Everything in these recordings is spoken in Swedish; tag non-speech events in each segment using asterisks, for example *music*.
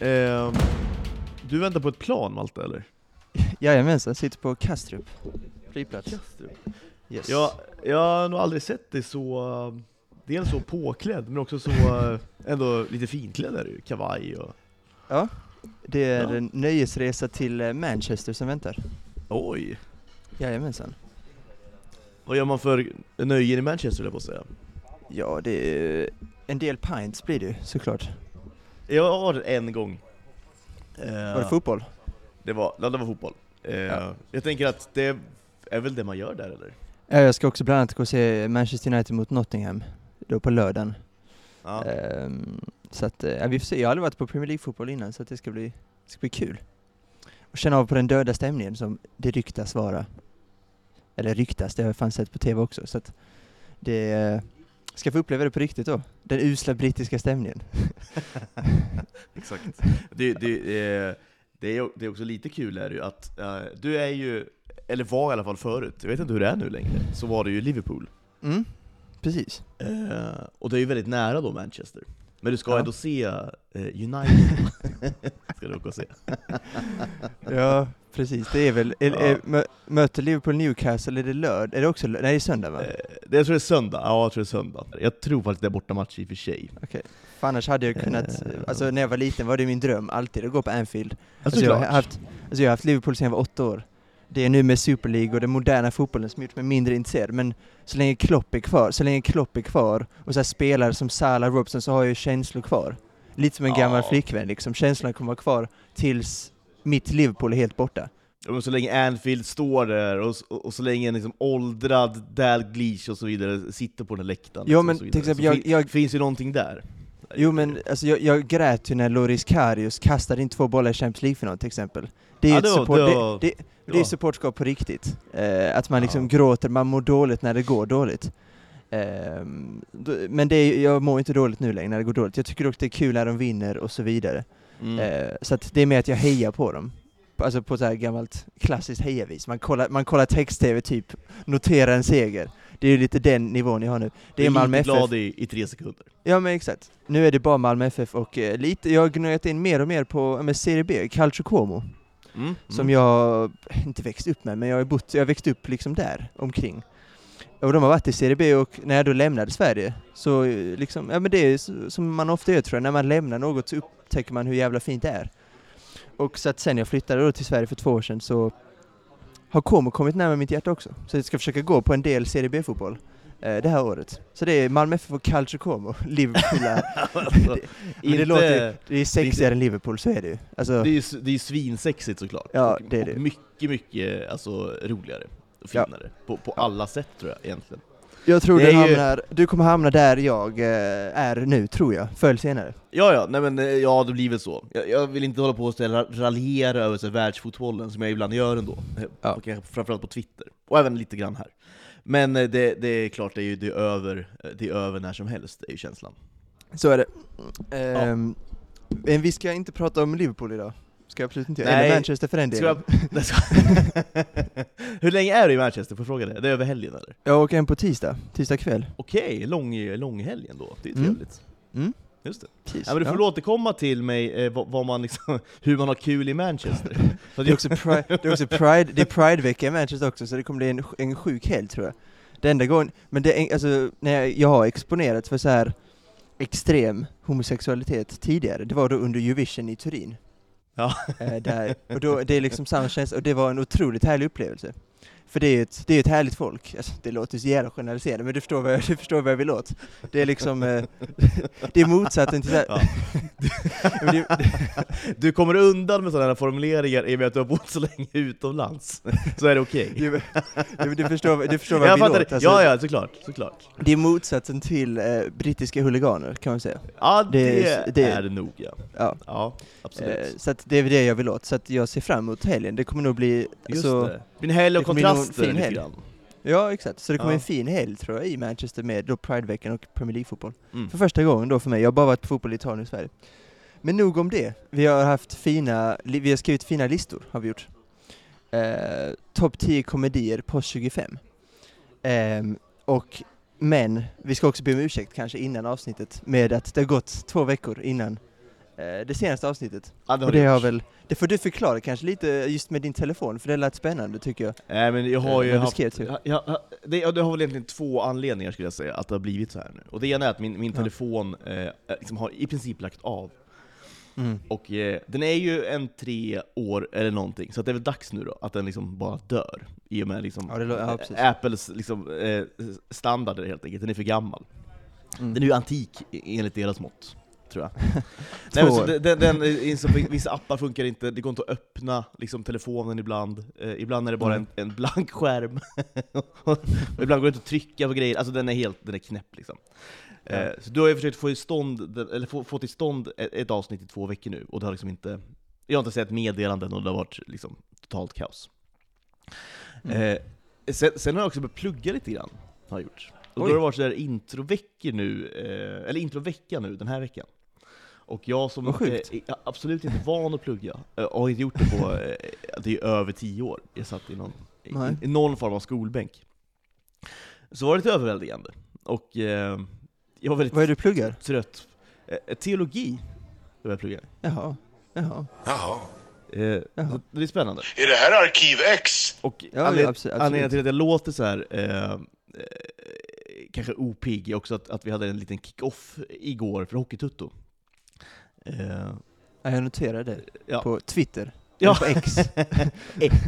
Ehm, du väntar på ett plan Malte eller? Jajamensan, sitter på Kastrup flygplats. Yes. Ja, jag har nog aldrig sett dig så, eh, dels så påklädd men också så eh, ändå lite finklädd är du, kavaj och... Ja, det är Ja. en nöjesresa till eh, Manchester som väntar. Oj! Jajamensan. Vad gör man för nöjen i Manchester jag på att säga? Ja, det är en del pints blir det såklart. Jag har en gång. Eh, Var det fotboll? det var, ja, det var fotboll. Eh, Ja. Jag tänker att det är väl det man gör där eller? Ja, jag ska också bland annat gå och se Manchester United mot Nottingham, då på lördagen. Ja. Ehm, så att, eh, ja, vi får se. Jag har aldrig varit på Premier League-fotboll innan, så det ska bli, det ska bli kul. Och känna av på den döda stämningen som det ryktas vara. Eller ryktas, det har jag fan sett på TV också. Så att det eh, ska få uppleva det på riktigt då. Den usla brittiska stämningen. *laughs* Exakt. Det, det, det, är, det är också lite kul är ju att eh, du är ju, eller var i alla fall förut, jag vet inte hur det är nu längre, så var det ju Liverpool. Mm, precis. Eh, och det är ju väldigt nära då Manchester. Men du ska Ja. ändå se eh, United. *laughs* ska du åka se. Ja, precis. Det är väl, är, Ja. är, mö, möter Liverpool Newcastle, är det lördag? Är det också lö- Nej, det är söndag va? Eh, det, jag tror det är söndag, ja jag tror det är söndag. Jag tror faktiskt det är bortamatch i och för sig. Okej. För annars hade jag kunnat, Eh. alltså när jag var liten var det min dröm alltid att gå på Anfield. Ja, Alltså jag, har haft, alltså jag har haft Liverpool sedan jag var åtta år. Det är nu med Super League och den moderna fotbollen som gjort mig mindre intresserad, men så länge Klopp är kvar, så länge Klopp är kvar och så spelare som Salah Robson så har jag ju känslor kvar. Lite som en Ja. gammal flickvän liksom, känslorna kommer vara kvar tills mitt Liverpool är helt borta. Ja, så länge Anfield står där, och, och, och så länge en liksom åldrad Dalglish och så vidare sitter på den läktaren. Ja, liksom, men till exempel, jag- jag- finns ju någonting där. Jo men alltså jag, jag grät ju när Loris Karius kastade in två bollar i Champions League-final till exempel. Det är Ja, var- support, det det, var- det, är supportskap på riktigt. Eh, att man liksom Ja. gråter, man mår dåligt när det går dåligt. Ehm, då- men det är, jag mår inte dåligt nu längre när det går dåligt. Jag tycker dock det är kul när de vinner och så vidare. Mm. Eh, så det är mer att jag hejar på dem. Alltså på så här gammalt klassiskt hejavis. Man kollar, man kollar text-tv typ, noterar en seger. Det är ju lite den nivån jag har nu. Det är Malmö lite FF. glad i, i tre sekunder. Ja men exakt. Nu är det bara Malmö FF och eh, lite, jag har gnöjat in mer och mer på men Serie B, Calcio Como. Mm. Som jag inte växt upp med, men jag har bott, jag växt upp liksom där omkring. Och de har varit i Serie B och när jag då lämnade Sverige så eh, liksom, ja men det är som man ofta gör tror jag, när man lämnar något så upptäcker man hur jävla fint det är. Och så att sen jag flyttade då till Sverige för två år sedan så har Como kommit närmare mitt hjärta också. Så jag ska försöka gå på en del Serie B-fotboll det här året. Så det är Malmö FF och Calcio Como, Liverpool är, alltså, *laughs* men det låter- det är sexigare än Liverpool, så är det ju. Alltså, det är ju det är svinsexigt såklart. Ja, Och- det är och det. mycket, mycket alltså, roligare och Ja. finare. På, på alla sätt tror jag egentligen. jag tror det du, är ju- hamnar, du kommer hamna där jag eh, är nu, tror jag, förr eller senare. Ja, ja, nej men eh, ja, det blir väl så. Jag, jag vill inte hålla på och raljera över så världsfotbollen som jag ibland gör ändå. Eh, Ja. kanske Framförallt på Twitter, och även lite grann här. Men eh, det, det är klart, det är ju det är över, eh, det är över när som helst, är ju känslan. Så är det. Ehm, Men vi ska inte prata om Liverpool idag. Ska jag absolut inte göra. Nej. Eller Manchester för den Ska delen. jag, Nej, ska- *laughs* Hur länge är du i Manchester? Får jag fråga det? Det är över helgen eller? Jag åker hem på tisdag, tisdag kväll. Okej, lång, långhelgen då. Det är Mm. trevligt. Mm. Just det. Precis. Ja, men du får Ja. återkomma till mig eh, vad, man liksom, *laughs* hur man har kul i Manchester. *laughs* Det är också Pride, det är också Pride, det är Pride-vecka i Manchester också, så det kommer bli en, en sjuk helg tror jag. Det enda gången, men det alltså, när jag, jag har exponerat för så här extrem homosexualitet tidigare, det var då under Eurovision i Turin. Ja. Eh, där, och då, det är liksom samma känsla, och det var en otroligt härlig upplevelse. För det är ju ett, det är ett härligt folk, alltså, det låter så jävla generaliserande, men du förstår vad jag, *laughs* du förstår vad jag vill åt. Det är liksom, eh, *laughs* det är motsatsen till Ja. Du kommer undan med sådana formuleringar i och med att du har bott så länge utomlands. Så är det okej. du, du, du förstår, du förstår vad jag Jag vill åt. Alltså, Ja, ja, såklart. såklart. Det är motsatsen till eh, brittiska huliganer kan man säga. Ja, det, Det är- det- är det nog ja. Ja. Ja, absolut. Eh, så det är det jag vill åt, så att jag ser fram emot helgen. Det kommer nog bli... Just alltså, det. Blir en helg av kontraster fin helg. Ja, exakt. Så det kommer Ja. en fin helg tror jag i Manchester med då Prideveckan och Premier League-fotboll. Mm. För första gången då för mig. Jag har bara varit på fotboll i Italien och Sverige. Men nog om det. Vi har haft fina, vi har skrivit fina listor, har vi gjort. Eh, Topp 10 komedier post 25. Ehm, och, men, vi ska också be om ursäkt kanske innan avsnittet med att det har gått två veckor innan eh, det senaste avsnittet. Ja, det Och har det har väl, det får du förklara kanske lite just med din telefon, för det lät spännande tycker jag. Nej men jag har Eh, ju haft, skrev typ. ja, ja, det, ja, det har väl egentligen två anledningar skulle jag säga, att det har blivit så här nu. Och det ena är att min, min Ja. telefon eh, liksom har i princip lagt av. Mm. Och eh, den är ju en tre år eller någonting, så det är väl dags nu då att den liksom bara dör. I och med liksom, Ja, ja. Apples liksom, eh, standarder helt enkelt, den är för gammal. Mm. Den är ju antik enligt deras mått, tror jag. *laughs* Nej, men så den, den, vissa appar funkar inte, det går inte att öppna liksom, telefonen ibland. Eh, ibland är det bara en, en blank skärm. *laughs* ibland går det inte att trycka på grejer, alltså den är helt den är knäpp liksom. Eh, Ja. så du har ju försökt få, i stånd, eller få, få till stånd ett, ett avsnitt i två veckor nu, och det har liksom inte Jag har inte sett meddelanden och det har varit liksom totalt kaos. Mm. Eh, sen, sen har jag också börjat plugga lite grann, har jag gjort. Och då har det varit sådär introveckor nu, eh, eller introvecka nu, den här veckan. Och jag som eh, är absolut inte van att plugga, eh, och har inte gjort det på, eh, det är över tio år, jag satt i någon, i, Nej. i någon form av skolbänk. Så var det lite överväldigande, och eh, jag var väldigt Vad är det du pluggar? trött. Eh, teologi, det var jag plugga. Jaha, jaha. Jaha. Eh, Jaha. det är spännande. Är det här Arkiv X? Och Ja, anled- ja, absolut. anledningen till att jag låter så här eh, eh, kanske opigg är också att, att vi hade en liten kick-off igår för Hockeytutto. Eh, Ja, jag noterade det. Ja. På Twitter. Ja. På *laughs* X.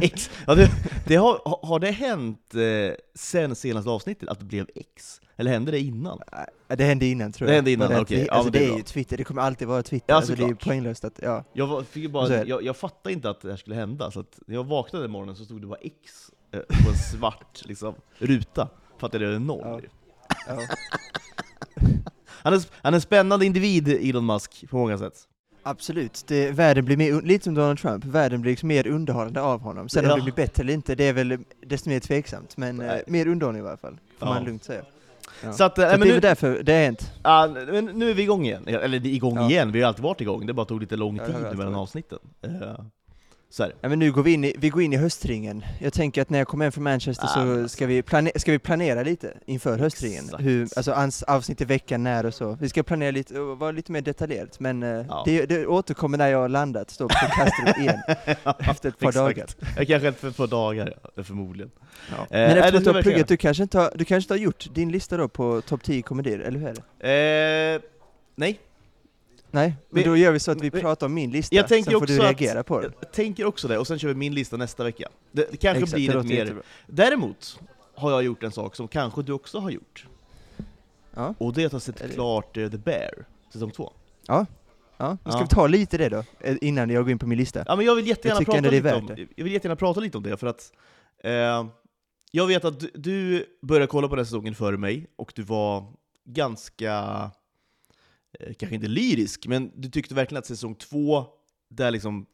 X. Ja, det, det har, har det hänt eh, sen senaste avsnittet att det blev X? Eller hände det innan? Ja, det hände innan tror Det jag. hände innan, okej. Ja, alltså men det det är är bra. ju Twitter, det kommer alltid vara Twitter. Ja, alltså, det är ju såklart. poänglöst att, ja. Jag, var, fick ju Så bara, är det. jag, jag fattade inte att det här skulle hända, så att när jag vaknade den morgonen så stod det bara X eh, *laughs* på en svart liksom, ruta. Fattade jag det noll. Ja. ja. *laughs* Han är, han är en spännande individ, Elon Musk, på många sätt. Absolut, det, världen blir mer, lite som Donald Trump, världen blir liksom mer underhållande av honom. Sen Ja. om det blir bättre eller inte, det är väl desto mer tveksamt. Men eh, mer underhållning i alla fall, får Ja. man lugnt säga. Ja. Så att, eh, Så men det är nu, därför det har hänt. ja, men nu är vi igång igen. Eller igång Ja. igen, vi har alltid varit igång, det bara tog lite lång tid mellan avsnitten. Eh, så är det. Ja, men nu går vi in i, vi går in i höstringen. Jag tänker att när jag kommer hem från Manchester Ah, så men ska vi, plane, ska vi planera lite inför höstringen. Hur, alltså ans, avsnitt i veckan, när och så. Vi ska planera lite och vara lite mer detaljerat. Men eh, Ja. det, det återkommer när jag har landat, står på Kastrup *laughs* igen. Efter ett par Exakt. dagar. Eh, Kanske ett för ett par dagar, ja, förmodligen. Ja. Eh, Men efter så du har pluggat, du kanske, inte har, du kanske inte har gjort din lista då på topp 10 komedier, eller hur är det? Eh, nej, Nej, men då gör vi så att vi pratar om min lista, jag tänker sen får också du att- reagera på det. jag tänker också det, och sen kör vi min lista nästa vecka. Det, det kanske Exakt, blir det lite mer... jättebra. Däremot har jag gjort en sak som kanske du också har gjort. Ja. Och det är att ha sett Är klart eh, The Bear, säsong två. Ja, vi ska Ja. ta lite det då, eh, innan jag går in på min lista. Ja men jag vill jättegärna, Jag prata lite, om, jag vill jättegärna prata lite om det, för att eh, jag vet att du, började kolla på den säsongen före mig, och du var ganska, kanske inte lyrisk, men du tyckte verkligen att säsong två, där liksom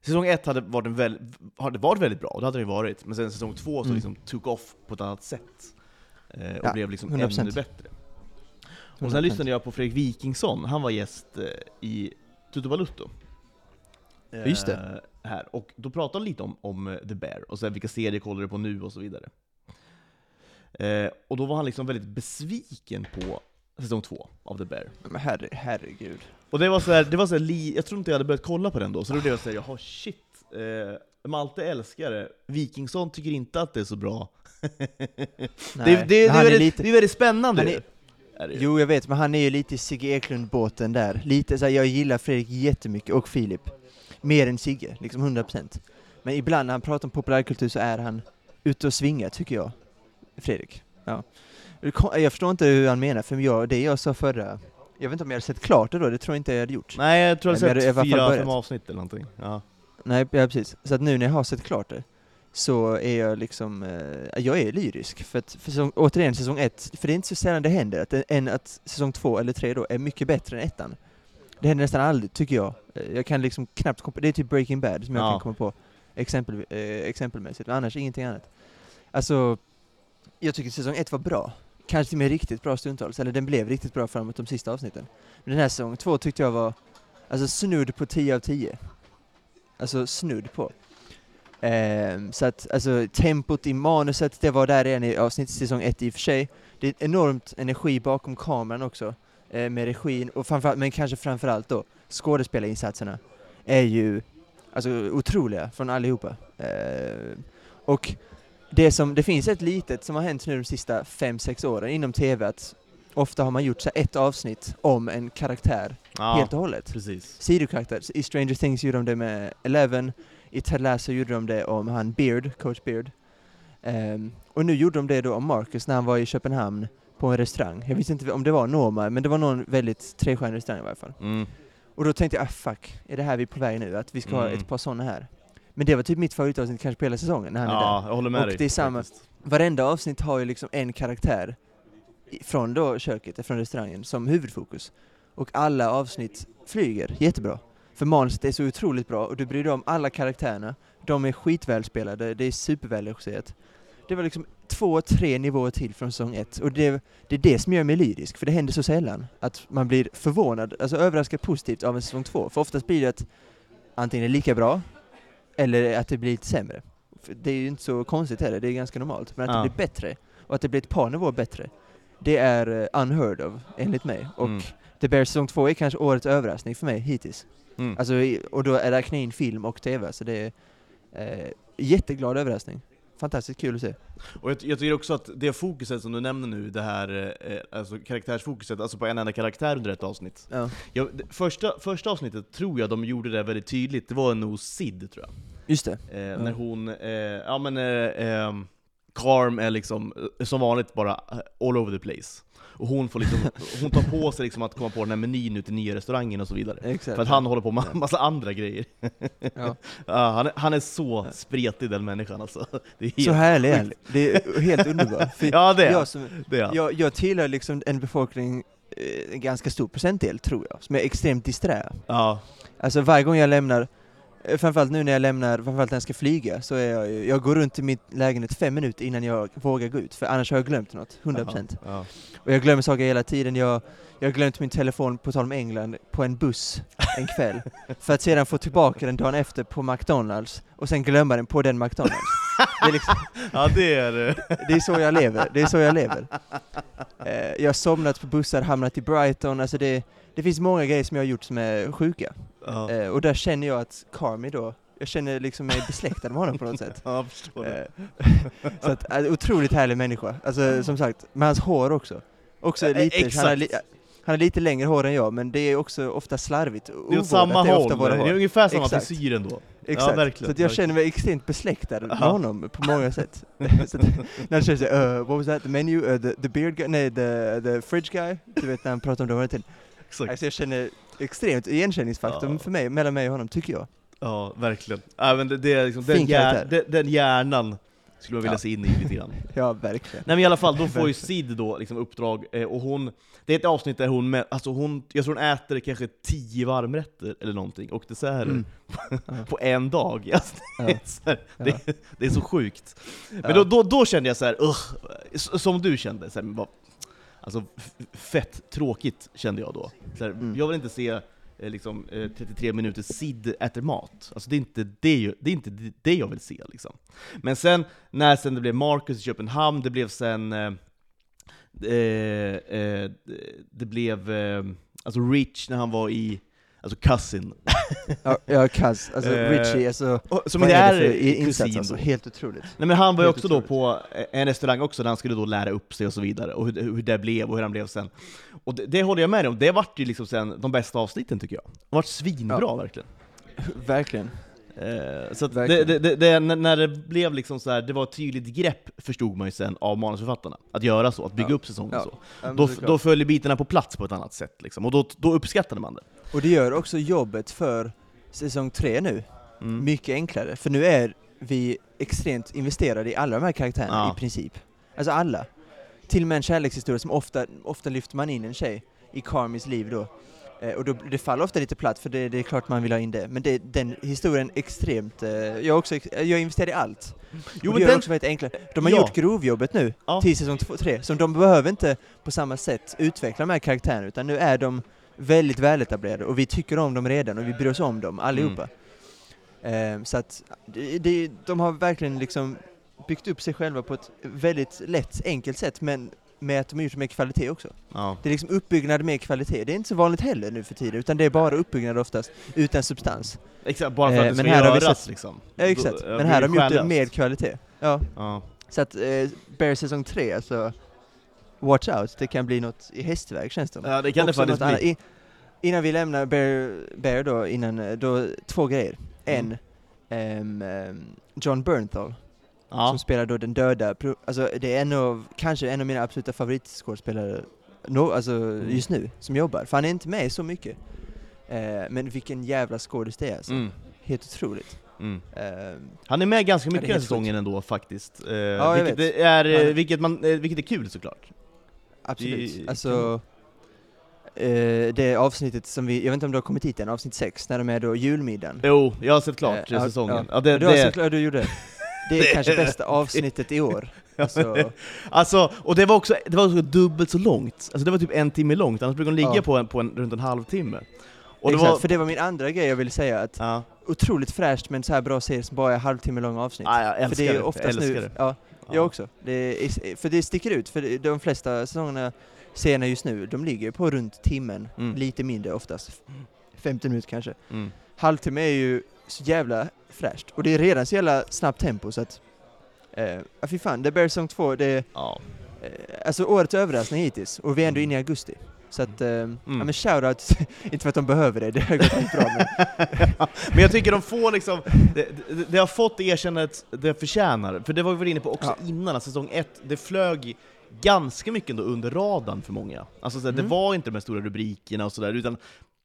Säsong ett hade varit, en väl, hade varit väldigt bra, det hade det varit, men sen säsong två så Mm. liksom took off på ett annat sätt. Eh, och Ja, blev liksom 100%. ännu bättre. Och sen lyssnade jag på Fredrik Wikingsson, han var gäst eh, i Tutu Balutto. Eh, Just det. Här. Och då pratade han lite om, om eh, The Bear, och sen vilka serier kollar du på nu och så vidare. Eh, och då var han liksom väldigt besviken på säsong två av The Bear. Men herre, herregud. Och det var så här, det var så här, li, jag tror inte jag hade börjat kolla på den då, så då blev jag såhär, jaha shit, eh, Malte älskar det, Wikingsson tycker inte att det är så bra. *laughs* det, det, det, det, är han är väldigt, lite- det är väldigt spännande är-. Är. Jo, jag vet, men han är ju lite i Sigge Eklund-båten där. Lite så här, jag gillar Fredrik jättemycket, och Filip. Mer än Sigge, liksom 100%. Men ibland när han pratar om populärkultur så är han ute och svingar, tycker jag. Fredrik. Ja. Jag förstår inte hur han menar, för jag, det jag sa förra... Jag vet inte om jag hade sett klart det då, det tror jag inte jag hade gjort. Nej, jag tror jag sett hade fall fyra, fem avsnitt eller någonting. Ja. Nej, ja, precis. Så att nu när jag har sett klart det, så är jag liksom, eh, jag är lyrisk. För att, för säsong, återigen, säsong ett, för det är inte så sällan det händer att, en, att säsong två eller tre då är mycket bättre än ettan. Det händer nästan aldrig, tycker jag. Eh, Jag kan liksom knappt komma det är typ Breaking Bad som jag Ja. kan komma på exempel, eh, exempelmässigt, men annars ingenting annat. Alltså, jag tycker säsong ett var bra. Kanske till och med riktigt bra stundtals, eller den blev riktigt bra framåt de sista avsnitten. Men den här säsong två tyckte jag var, alltså snudd på 10 av 10. Alltså snudd på. Ehm, så att, alltså tempot i manuset, det var där redan i avsnitt säsong ett i och för sig. Det är enormt energi bakom kameran också. eh, med regin, och framförallt, men kanske framförallt då skådespelarinsatserna är ju alltså, otroliga från allihopa. Eh, och det, som, det finns ett litet som har hänt nu de sista fem sex åren inom TV, att ofta har man gjort så ett avsnitt om en karaktär Ja, helt och hållet. precis. Sidokaraktär. I Stranger Things gjorde de det med Eleven, i Ted Lasso gjorde de det om han Beard, coach Beard. Ehm, och nu gjorde de det då om Marcus när han var i Köpenhamn på en restaurang. Jag visste inte om det var Norma, men det var någon väldigt trestjärnig restaurang i varje fall. Mm. Och då tänkte jag, ah fuck, är det här vi är på väg nu? Att vi ska ha Mm. ett par sådana här. Men det var typ mitt favoritavsnitt kanske på hela säsongen, när han är där. Ja, jag håller med Och dig. det är samma-. Varenda avsnitt har ju liksom en karaktär i- från då köket, från restaurangen, som huvudfokus. Och alla avsnitt flyger jättebra. För manuset är så otroligt bra och du bryr dig om alla karaktärerna. De är skitvälspelade, det är supervälregisserat. Det var liksom två, tre nivåer till från säsong ett. Och det, det är det som gör mig lyrisk, för det händer så sällan. Att man blir förvånad, alltså överraskad positivt av en säsong två. För oftast blir det att antingen är det lika bra, eller att det blir lite sämre. Det är ju inte så konstigt heller, det är ganska normalt. Men att Ja. det blir bättre, och att det blir ett par nivåer bättre, det är eh, unheard of, enligt mig. Och Mm. The Bear säsong två är kanske årets överraskning för mig hittills. Mm. Alltså, och då är räknar jag in film och TV, så det är eh, jätteglad överraskning. Fantastiskt kul att se. Och jag, jag tycker också att det fokuset som du nämner nu, det här eh, alltså karaktärsfokuset, alltså på en enda karaktär under ett avsnitt. Ja. Jag, det, första, första avsnittet tror jag de gjorde det väldigt tydligt, det var nog Sid tror jag. Just det. Eh, När hon, eh, ja men, eh, ehm, Carm är liksom som vanligt bara eh, all over the place. Och hon får liksom, *laughs* hon tar på sig liksom att komma på den här menyn ute i nya restaurangen och så vidare. Exakt. För att han håller på med massa andra grejer. Ja. *laughs* Ja, han, är, han är så spretig den människan alltså. Det är helt Så härlig är. Det är helt underbart. *laughs* Ja det är jag, som, det är jag, jag tillhör liksom en befolkning, eh, en ganska stor procentdel tror jag, som är extremt disträ. Ja. Alltså varje gång jag lämnar, framförallt nu när jag lämnar, framförallt när jag ska flyga, så är jag, jag går runt i mitt lägenhet fem minuter innan jag vågar gå ut, för annars har jag glömt något, 100%. Ja. Och jag glömmer saker hela tiden. Jag, jag har glömt min telefon, på tal om England, på en buss en kväll. *laughs* för att sedan få tillbaka den dagen efter på McDonalds, och sen glömma den på den McDonalds. Det är, liksom, *laughs* ja, det är eh, *laughs* det är så jag lever, det är så jag lever. Eh, jag har somnat på bussar, hamnat i Brighton, alltså det, det finns många grejer som jag har gjort som är sjuka. ja. Eh, och där känner jag att Carmi då, jag känner liksom mig besläktad med honom på något sätt. *laughs* Ja, det. Eh, *laughs* så att, äh, otroligt härlig människa. Alltså som sagt, med hans hår också. Också Eh, lite, han, har li, exakt. han har lite längre hår än jag, men det är också ofta slarvigt. Det är åt samma är ofta håll, det är ungefär samma Exakt. frisyr ändå. Exakt. verkligen, så att jag verkligen. känner mig extremt besläktad med Ja. honom på många sätt. *laughs* så att, när han säger såhär, uh, what was that, the menu, uh, the, the beard guy, nej the, the fridge guy, du vet när han pratar om det hela tiden. Exakt. Alltså jag känner extremt igenkänningsfaktor Ja. för mig, mellan mig och honom, tycker jag. Ja, verkligen. Men det, det är liksom, den, hjär, den, den hjärnan skulle man vilja Ja. se in i lite grann. *laughs* Ja, verkligen. Nej men i alla fall, då får ju Sid då liksom uppdrag, eh, och hon, det är ett avsnitt där hon, med, alltså hon, jag tror hon äter kanske tio varmrätter eller någonting, och desserter Mm. *laughs* på en dag. *laughs* Alltså, det, är så här, det, det är så sjukt. Men då, då, då kände jag så här, "Ugh", s- som du kände, så här, vad, alltså fett tråkigt kände jag då. Här, Mm. Jag vill inte se eh, liksom, eh, 33 minuter Sid äter mat. Alltså, det, är inte det, jag- det är inte det- det jag vill se. Liksom. Men sen, när sen det blev Marcus i Köpenhamn, det blev sen... Eh, eh, eh, det blev eh, alltså Rich när han var i... Alltså Cousin. Ja, ja Kaz, alltså Eh, Richie, alltså och- Som vad inte är är, det för i- insats kusin alltså? då. Helt otroligt. Nej men han var ju också då otroligt. på en restaurang också, där han skulle då lära upp sig och så vidare, och hur, hur det blev och hur han blev sen. Och det, det håller jag med om, det vart ju liksom sen de bästa avsnitten tycker jag. Det vart svinbra Ja. verkligen. Verkligen. Eh, så det, det, det, det, när det blev liksom så här, det var ett tydligt grepp förstod man ju sen av manusförfattarna, att göra så, att bygga Ja. upp säsongen Ja. så. Ja, Då, då följer bitarna på plats på ett annat sätt liksom, och då, då uppskattade man det. Och det gör också jobbet för säsong tre nu Mm. mycket enklare, för nu är vi extremt investerade i alla de här karaktärerna Ja. i princip. Alltså alla. Till och med en kärlekshistoria som ofta, ofta lyfter man in en tjej i Carmis liv då. Eh, och då, det faller ofta lite platt för det, det är klart man vill ha in det. Men det, den historien extremt, eh, jag, är också, jag investerar i allt. Jo och det men den, också väldigt enklare. De har Ja. gjort grovjobbet nu, Ja. till säsong 3, så de behöver inte på samma sätt utveckla de här karaktärerna, utan nu är de väldigt väletablerade och vi tycker om dem redan och vi bryr oss om dem allihopa. Eh, så att det, de har verkligen liksom byggt upp sig själva på ett väldigt lätt, enkelt sätt, men med att de har gjort med kvalitet också. Ja. Det är liksom uppbyggnad med kvalitet. Det är inte så vanligt heller nu för tiden, utan det är bara uppbyggnad oftast, utan substans. Exakt, bara för att Eh, det ska göras sett- liksom. Ja, exakt. Då- Men här har de gjort det med kvalitet. Ja. Ja. Så att eh, Bear säsong 3, alltså Watch out, det kan bli något i hästväg känns det ja, det kan det Också faktiskt något annat. bli. I, innan vi lämnar Bear, Bear då, innan, eh, då, två grejer. En, Mm. ehm, John Bernthal, Ja. som spelar då den döda, alltså det är en av, kanske en av mina absoluta favoritskådespelare no, alltså Mm. just nu, som jobbar. För han är inte med så mycket. Eh, men vilken jävla skådis det är alltså. Mm. Helt otroligt. Mm. Eh, Han är med ganska Ja, det mycket den säsongen ändå faktiskt. Eh, jag vilket, det är, vilket, man, vilket är kul såklart. Absolut. Det- alltså, eh, det avsnittet som vi, jag vet inte om du har kommit hit än, avsnitt 6, när de är då julmiddagen. Jo, jag har sett klart ja, säsongen. ja. Ja, det, du har det, såklart, du gjorde det. Det är *laughs* Det- kanske bästa avsnittet i år. *laughs* Alltså, Alltså, och det var också det var också dubbelt så långt. Alltså det var typ en timme långt, annars brukar de ligga Ja. på, en, på en, runt en halvtimme. Och det exakt, var... för det var min andra grej jag ville säga, att Ja, otroligt fräscht med en så här bra serie som bara är halvtimme långa avsnitt. ja, jag för älskar det är det. jag oftast älskar nu, det. Ja. Jag också. Det är, för det sticker ut, för de flesta säsongerna, serierna just nu, de ligger på runt timmen, Mm. lite mindre oftast. 50 minuter kanske. Mm. Halvtimme är ju så jävla fräscht, och det är redan så jävla snabbt tempo så att Eh, ja fy fan, The Bear Song 2, det Ja. eh, alltså årets överraskning hittills, och vi är ändå inne i augusti. Så att, eh, Mm. ja men shoutout, *laughs* inte för att de behöver det, det har gått bra men *laughs* Men jag tycker de får liksom, det, det, det har fått det erkännandet det förtjänar. För det var vi inne på också Ja. innan, att säsong ett, det flög ganska mycket ändå under radarn för många. Alltså så här, det Mm. var inte de här stora rubrikerna och sådär, utan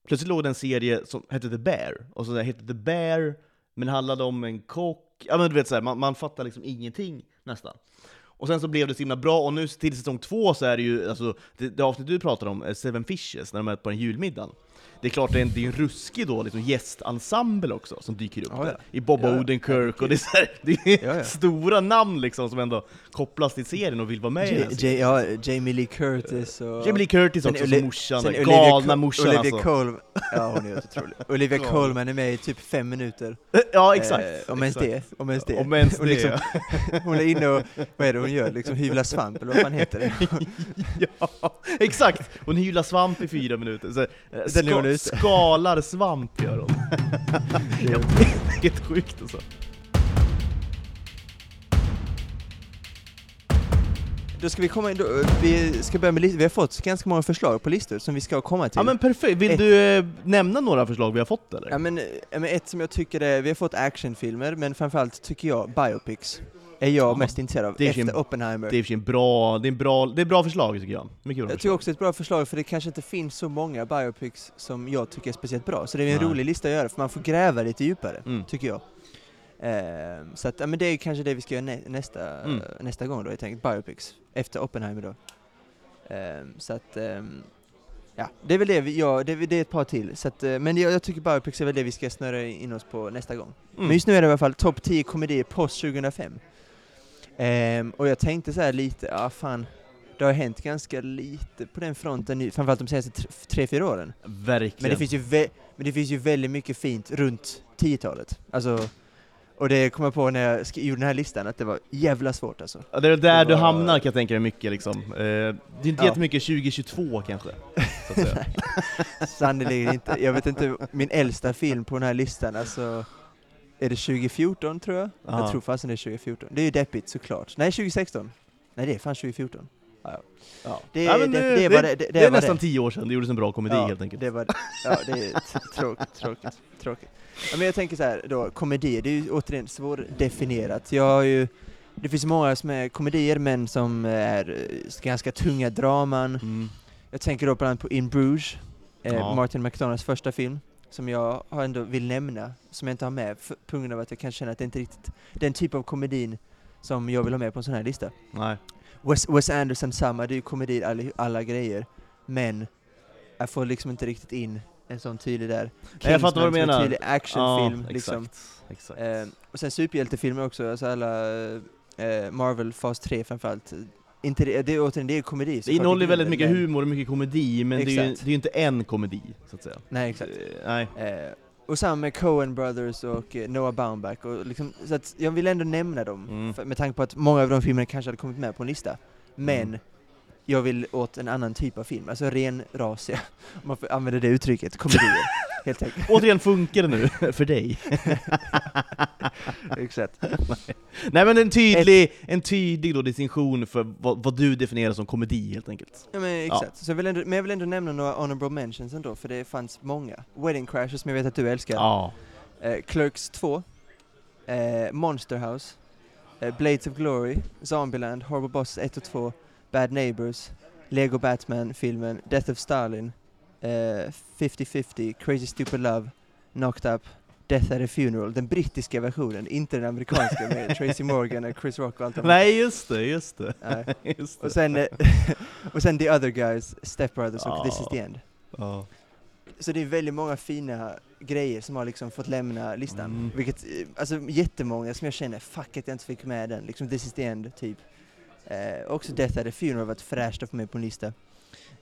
plötsligt låg det en serie som hette The Bear, och så där hette The Bear, men handlade om en kock, ja men du vet såhär, man, man fattar liksom ingenting nästan. Och sen så blev det så himla bra, och nu till säsong två så är det ju, alltså, det, det avsnitt du pratar om, eh, Seven Fishes, när de är på den julmiddagen. Det är klart det är en, det är en ruskig då, liksom gästensemble också, som dyker upp Ja, ja. där. I Bob Ja, ja. Odenkirk, och det är, så här, det är Ja, ja. stora namn liksom som ändå kopplas till serien och vill vara med i J-. J- ja, Jamie Lee Curtis och... Jamie Lee Curtis också som morsan, sen Olivia galna Col- morsan Olivia alltså. Colman, *laughs* ja hon är helt otrolig. *laughs* Olivia Ja. Colman är med i typ fem minuter. Ja exakt. Eh, om ens det. Om ens det. Om ens det. liksom- *laughs* hon är inne och, vad är det hon gör? Liksom hyvlar svamp eller vad fan heter det? ja, exakt! Hon hylar svamp i fyra minuter. Så, eh, Den *laughs* skalar svamp gör *laughs* är helt sjukt alltså. Då ska vi komma in, då, vi ska börja med lis- vi har fått ganska många förslag på listor som vi ska komma till. Ja men perfekt, vill Ett- du eh, nämna några förslag vi har fått eller? Ja, men, eh, men ett som jag tycker är, vi har fått actionfilmer, men framförallt tycker jag biopics är jag Ja, mest intresserad av, efter fin- Oppenheimer. Det är en bra, det är en bra, det är bra förslag tycker jag. Mycket bra Jag tycker också det är ett bra förslag för det kanske inte finns så många biopics som jag tycker är speciellt bra. Så det är en Nej. rolig lista att göra för man får gräva lite djupare, Mm. tycker jag. Ehm, så att, ja, men det är kanske det vi ska göra nä nästa, Mm. nästa gång då, jag tänkt biopics. Efter Oppenheimer då. Ehm, så att, ehm, ja, det är väl det vi gör, det, är- det är ett par till. Så att, eh, men jag, jag tycker biopics är väl det vi ska snöra in oss på nästa gång. Mm. Men just nu är det i alla fall topp 10 komedier post 2005. Ehm, och jag tänkte så här lite, ja fan, det har hänt ganska lite på den fronten nu, framförallt de senaste tre- fyra åren. Verkligen. Men det finns ju, men det finns ju väldigt mycket fint runt 10-talet. Alltså, och det kom jag på när jag gjorde den här listan, att det var jävla svårt alltså. Ja, det är där Det du var- hamnar kan jag tänka dig mycket liksom. Eh, det är inte Ja. jättemycket 2022 kanske, så. *laughs* Sannerligen inte. Jag vet inte, min äldsta film på den här listan, alltså är det 2014 tror jag? Ja. Jag tror fasen det är 2014. Det är ju deppigt såklart. Nej, 2016. Nej, det är fan 2014. Ja, ja. Ja. Det, Ja, det, det- det, var det, det, Det är nästan tio år sedan det gjordes en bra komedi Ja, helt enkelt. Det var, ja, det är tråkigt, tråkigt, tråkigt. Men jag tänker så här då, komedi, det är ju återigen svårdefinierat. Jag har ju, det finns många som är komedier, men som är eh, ganska tunga draman. Mm. Jag tänker då bland annat på In Bruges, eh. Martin McDonaghs första film, som jag har ändå vill nämna, som jag inte har med, på grund av att jag kan känna att det inte riktigt den typ av komedin som jag vill ha med på en sån här lista. Nej. Wes, Wes Anderson samma, det är ju komedi alla, alla grejer, men jag får liksom inte riktigt in en sån tydlig där. Nej, jag fattar vad du som en menar. tydlig actionfilm ja, liksom. exakt. exakt. Eh, och sen superhjältefilmer också, alltså alla eh, Marvel, Fas 3 framförallt. Inte det, det är återigen, det är komedi det innehåller väldigt mycket men- humor och mycket komedi, men det är, ju, Exakt. det är ju inte en komedi, så att säga. Nej exakt. Eh, Nej. Eh, och samma med Coen Brothers och eh, Noah Baumbach, och liksom, så att jag vill ändå nämna dem, Mm. för, med tanke på att många av de filmerna kanske hade kommit med på en lista. Men Mm. jag vill åt en annan typ av film, alltså renrasiga, om man får använda det uttrycket, komedier, *laughs* helt enkelt. Återigen funkar det nu, *laughs* för dig. *laughs* Exakt. Nej men en tydlig, en tydlig då distinktion för vad, vad du definierar som komedi helt enkelt. Ja men exakt, Så jag vill ändå, men jag vill ändå nämna några honorable mentions ändå, för det fanns många. Wedding Crashers som jag vet att du älskar. Ja. Eh, Clerks 2, eh, Monster House, eh, Blades of Glory, Zombieland, Horrible Bosses 1 och 2, Bad Neighbors, Lego Batman-filmen, Death of Stalin, eh, 50-50, Crazy Stupid Love, Knocked Up, Death at a Funeral, den brittiska versionen, inte den amerikanska med *laughs* Tracy Morgan och Chris Rock och allt Nej just det, just det. Nej. *laughs* Just. Och sen, eh, *laughs* och sen The Other Guys, Step Brothers och This is the End. Ja. Så det är väldigt många fina grejer som har liksom fått lämna listan. Mm. Vilket, eh, alltså jättemånga som jag känner, fuck att jag inte fick med den, liksom This is the end, typ. Eh, också Death at a Funeral var ett fräscht att få med på en lista.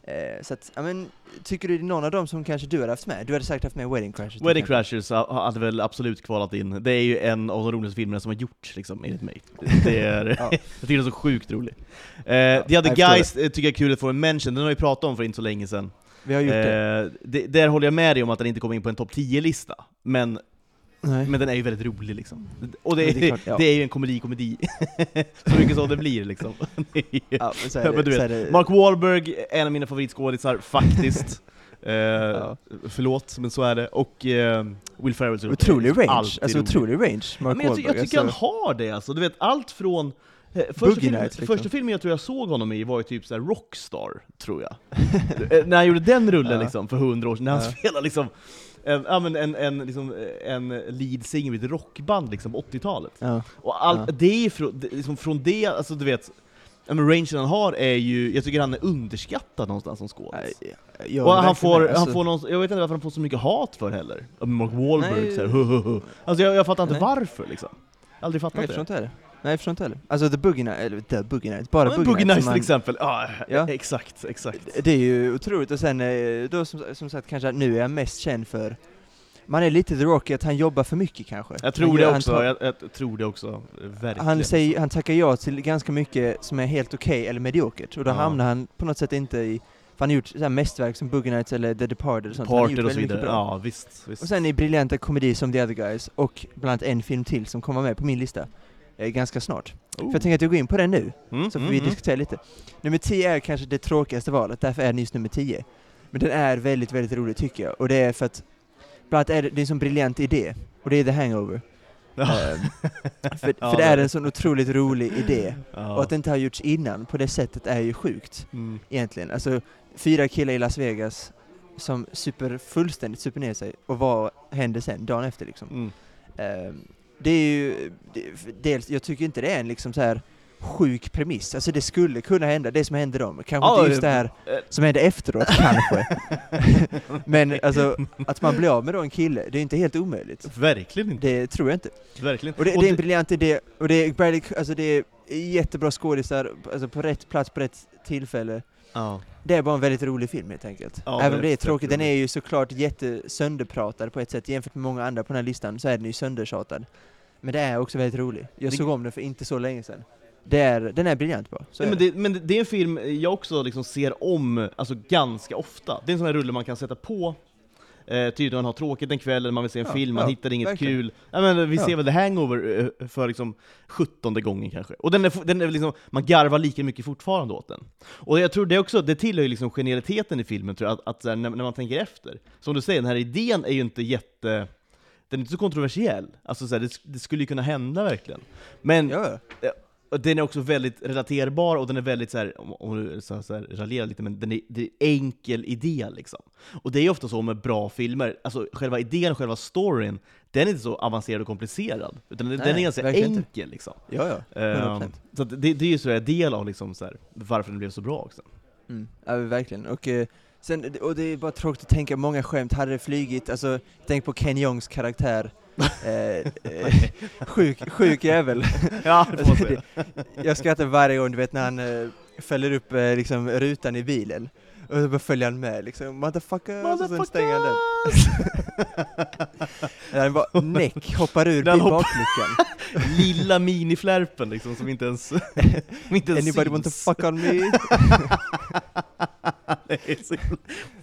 Eh, så att, ja men, tycker du det är någon av dem som kanske du hade haft med? Du hade säkert haft med Wedding Crashers Wedding. Crashers ha- hade väl absolut kvalat in. Det är ju en av de roligaste filmerna som har gjorts, liksom, enligt mig. Det är, *laughs* Ja. *laughs* jag tycker den är så sjukt rolig. Eh, The jag Other Guys eh, tycker jag är kul att få en mention, den har vi pratat om för inte så länge sedan. Vi har gjort det. Eh, det. Där håller jag med dig om att den inte kommer in på en topp 10-lista, men, Nej. men den är ju väldigt rolig liksom. Och det är, det är klart, ja. det är ju en komedi-komedi. *laughs* så mycket som det blir liksom. *laughs* *laughs* Är ja, så är det, du så vet, är det, Mark Wahlberg, en av mina favoritskådisar, faktiskt. Eh, Ja. Förlåt, men så är det. Och eh, Will Ferrell så otrolig range, alltså rolig. otrolig range, Mark men jag, ty- jag Wahlberg. tycker alltså. han har det alltså, du vet allt från eh, Första, filmen, liksom. första filmen jag tror jag såg honom i var ju typ såhär Rockstar, tror jag. Eh, när han gjorde den rullen Ja. liksom, för hundra år sedan, när han Ja. spelade liksom en, ja, men en, en, liksom, en lead singer i ett rockband liksom, 80-talet. Ja. Och allt, Ja. det är från, det, liksom, från det, alltså du vet, ja, men rangen han har är ju, jag tycker han är underskattad någonstans som skådis. Jag Och han får, han alltså. får någon, jag vet inte varför han får så mycket hat för heller. Mark Wahlberg Nej. så här, hu, hu, hu. Alltså jag, jag fattar inte Nej. varför liksom. Aldrig fattat jag förstår det. inte heller. Nej, jag förstår inte heller. Alltså The Boogie Nights, eller The Boogie Nights, bara Ja, Boogie, Boogie Nights. Till man- exempel, ja, Ja. exakt, exakt. Det är ju otroligt, och sen eh, då som, som sagt kanske nu är jag mest känd för man är lite The Rocky, att han jobbar för mycket kanske. Jag tror det också, tar- jag, jag tror det också, verkligen. Han, säger, han tackar ja till ganska mycket som är helt okej eller mediokert, och då Ja. hamnar han på något sätt inte i, för han har gjort så mästerverk som Boogie Nights eller The Departed och sånt. Parter och så vidare, ja visst. visst. Och sen i briljanta komedier som The Other Guys, och bland annat en film till som kommer med på min lista, ganska snart. Oh. För jag tänker att jag går in på den nu, Mm, så får mm, vi mm. diskutera lite. Nummer 10 är kanske det tråkigaste valet, därför är den just nummer 10. Men den är väldigt, väldigt rolig tycker jag, och det är för att bland annat är det, det är en sån briljant idé, och det är The Hangover. Ja. Ehm, *laughs* för för det det är det. en sån otroligt rolig idé, Ja. och att det inte har gjorts innan på det sättet är ju sjukt, Mm. egentligen. Alltså, fyra killar i Las Vegas som super, fullständigt super ner sig, och vad händer sen, dagen efter liksom? Mm. Ehm, det är ju, det, dels, jag tycker inte det är en liksom så här sjuk premiss, alltså det skulle kunna hända, det som hände dem, kanske Ja, inte just det här eh, som hände efteråt, kanske. *laughs* Men alltså, att man blir av med då en kille, det är inte helt omöjligt. Verkligen inte. Det tror jag inte. Verkligen. Och det, det är en briljant idé, och det är, alltså det är jättebra skådisar, alltså på rätt plats på rätt tillfälle. ja. Det är bara en väldigt rolig film helt enkelt. Ja, Även om är det är tråkigt, den är ju såklart jättesönderpratad på ett sätt, jämfört med många andra på den här listan så är den ju söndertjatad. Men det är också väldigt rolig. Jag Det- såg om den för inte så länge sedan. Det är, den är briljant bara. Så Nej, men, det, men det- det är en film jag också liksom ser om alltså, ganska ofta. Det är en sån här rulle man kan sätta på eh, tydligen man har tråkigt en kväll, eller man vill se en Ja, film, man ja, hittar inget verkligen. kul. Ja, men vi ser väl The Hangover eh, för liksom sjuttonde gången kanske. Och den är, den är liksom, man garvar lika mycket fortfarande åt den. Och jag tror det också, det tillhör ju liksom genialiteten i filmen, tror jag, att, att här, när, när man tänker efter. Som du säger, den här idén är ju inte jätte... Den är inte så kontroversiell. Alltså så här, det, det skulle ju kunna hända verkligen. Men Ja, och den är också väldigt relaterbar, och den är väldigt så här, om, du så här, raljerar lite, men den är, det är enkel idé liksom. Och det är ju ofta så med bra filmer, alltså själva idén, själva storyn, den är inte så avancerad och komplicerad, utan den, Nej, den är ganska verkligen inte. enkel liksom. ja, ja. 100%. Ehm, så det, det är ju så en del av liksom så här, varför den blev så bra också. Mm, ja verkligen. Och, eh, sen, och det är bara tråkigt att tänka, många skämt hade det flygit, alltså tänk på Ken Jongs karaktär. Eh, eh, sjuk, sjuk jävel. *laughs* Ja, *laughs* det. Jag skrattar varje gång, du vet när han eh, fäller upp liksom, rutan i bilen. Och så bara följer han med liksom, motherfucker, och sen stänger han den. Han *laughs* bara näck, hoppar ur hoppar- bakluckan. *laughs* Lilla miniflärpen liksom, som inte ens, som inte ens Anybody want to syns. fuck on me? *laughs* Så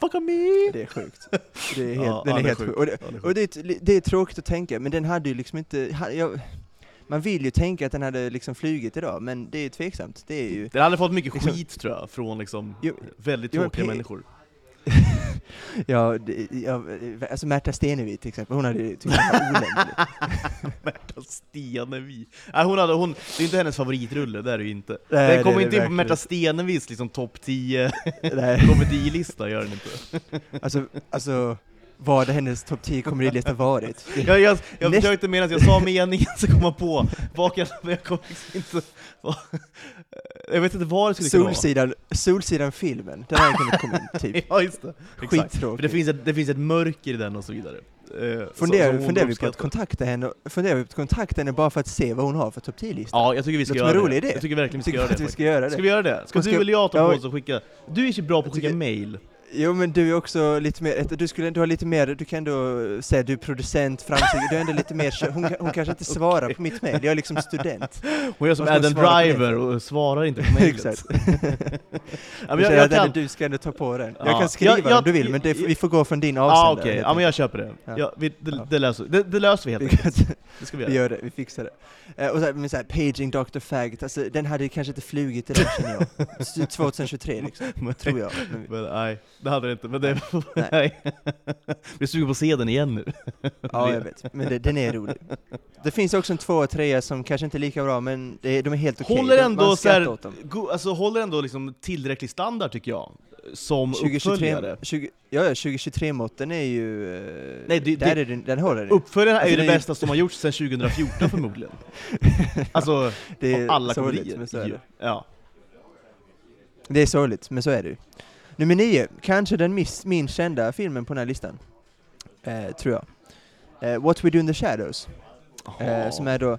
Fuck on me! Det är sjukt. Det är helt, Ja, den är det är helt sjukt. sjuk. Och det, Ja, det är och det, det är tråkigt att tänka, men den hade ju liksom inte... Jag, man vill ju tänka att den hade liksom flugit idag, men det är tveksamt. Det är ju... Den hade fått mycket Liksom- skit tror jag, från liksom Jo, väldigt tråkiga människor. *laughs* Ja, det, ja, alltså Märta Stenevi till exempel, hon hade ju tyckt det var olämpligt. *laughs* Märta Stenevi. Nej, hon hade, hon, det är inte hennes favoritrulle, det är det ju inte. Nej, den det kommer inte in på Märta Stenevis liksom topp 10 Nej, *laughs* komedilista, gör den inte. alltså, alltså vad hade hennes topp 10 komedilista *laughs* varit? Jag, jag, jag Näst- försökte medan jag sa meningen så kom jag på, vad jag liksom inte... Jag vet inte vad det skulle kunna vara. Solsidan, Solsidan-filmen, den hade kunnat komma in, typ. *laughs* Ja, just det. För det Skittråkigt. finns, ett, det finns ett mörker i den och så vidare. Eh, Funderar, vi på att kontakta henne, funderar vi på att kontakta henne bara för att se vad hon har för topp 10-lista? Ja, jag tycker vi ska göra en rolig det. idé. Jag tycker verkligen vi ska Tycker göra det. vi ska göra Ska det? vi göra det? Ska ska- du eller jag ta på oss och skicka? Du är ju bra på att skicka mail. Jo men du är också lite mer, du skulle ändå ha lite mer, du kan ändå säga du är producent, framsteg, du är ändå lite mer, hon, hon kanske inte *laughs* svarar på mitt mail, jag är liksom student. Hon gör som Adam Driver och svarar inte på mailet. Exakt. *laughs* ja, men jag, jag, kan... Du ska ändå ta på den. Ja. Jag kan skriva Jag- jag- om du vill, men det, vi får gå från din avsändare. okej, helt ja men jag köper det. Ja. Vi, det, det, löser, det, det löser vi helt Vi, enkelt. Det ska vi vi göra. gör det, vi fixar det. Eh, och så här, men så här, Paging Dr. Faggot, alltså den hade kanske inte flugit idag känner jag. *laughs* S- 2023 liksom, tror jag. Men, vi- Men, nej, det hade det inte. Men det, *laughs* Nej. nej. Vi är sugen på att se den igen nu. ja, jag vet. Men det, den är rolig. Det finns också en två och trea som kanske inte är lika bra, men det är, de är helt okej. Håller ändå man så här, go, alltså håller ändå liksom tillräcklig standard tycker jag. Som 2023, uppföljare. 20, ja, ja, 2023-måtten är ju... eh, Nej, det- där det- är den, den håller. Uppföljaren är ju Alltså, det är- bästa som har gjorts sedan 2014 förmodligen. *laughs* Alltså, det av alla komedier. är. Ja. Det är sorgligt, men så är det ju. Nummer nio, kanske den miss, minst kända filmen på den här listan. Eh, tror jag. Eh, What We Do In The Shadows. Eh, som är då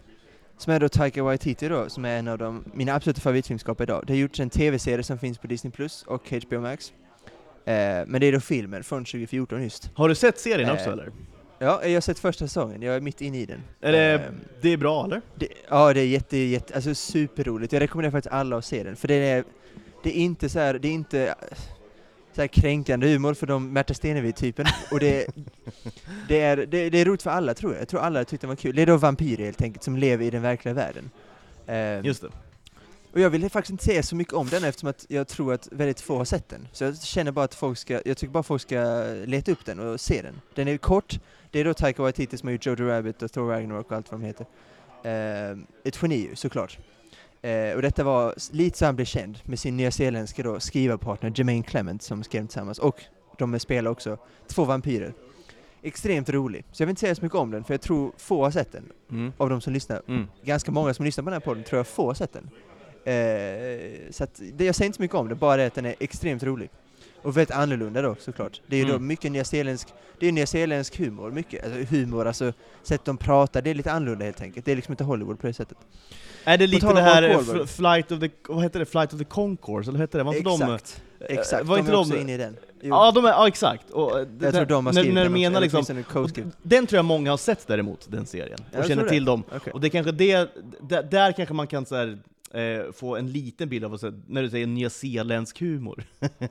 som är då Taika Waititi då, som är en av de, mina absoluta favoritfilmskapare idag. Det har gjorts en tv-serie som finns på Disney Plus och HBO Max. Eh, men det är då filmen från 2014 just. Har du sett serien också Eh, eller? Ja, jag har sett första säsongen, jag är mitt inne i den. Är det, Eh, det är bra eller? det, ja, det är jätte, jätte, alltså superroligt. Jag rekommenderar faktiskt alla att se den, för det är, det är inte så här, det är inte så här kränkande humor för de Märta Stenevi-typen, och det, det, är, det, det är roligt för alla tror jag. Jag tror alla tyckte den var kul. Det är då vampyrer helt enkelt, som lever i den verkliga världen. Eh, Just det. och jag vill faktiskt inte säga så mycket om den eftersom att jag tror att väldigt få har sett den. Så jag känner bara att folk ska, jag tycker bara folk ska leta upp den och se den. Den är kort, det är då Taika Waititi som har gjort Jojo Rabbit och Thor Ragnarok och allt vad de heter. Eh, ett geni såklart. Eh, och detta var lite så han blev känd med sin nyzeeländska då skrivarpartner Jermaine Clement som skrev den tillsammans och de spelar också två vampyrer. Extremt rolig. Så jag vill inte säga så mycket om den för jag tror få har sett den Mm. av de som lyssnar Mm. ganska många som lyssnar på den här podden tror jag få har sett den. Eh, så att, det, jag säger inte så mycket om det, bara det att den är extremt rolig. Och väldigt annorlunda då såklart. Det är ju då Mm. mycket nyzeeländsk, det är nyzeeländsk humor, mycket. Alltså humor, alltså sätt de pratar, det är lite annorlunda helt enkelt. Det är liksom inte Hollywood på det sättet. Är det lite det här eh, Flight of the, vad heter det? Flight of the Concourse, eller hette det? Var inte de... exakt, exakt. var de inte är de- också inne i den. Jo, Ja, de är, ja exakt. Och, eh, jag tror de har när, skrivit när du menar liksom, den tror jag många har sett däremot, den serien. Och jag känner till det. dem. Okej. Och det kanske det, där, där kanske man kan så här, eh, få en liten bild av, här, när du säger nyzeeländsk humor.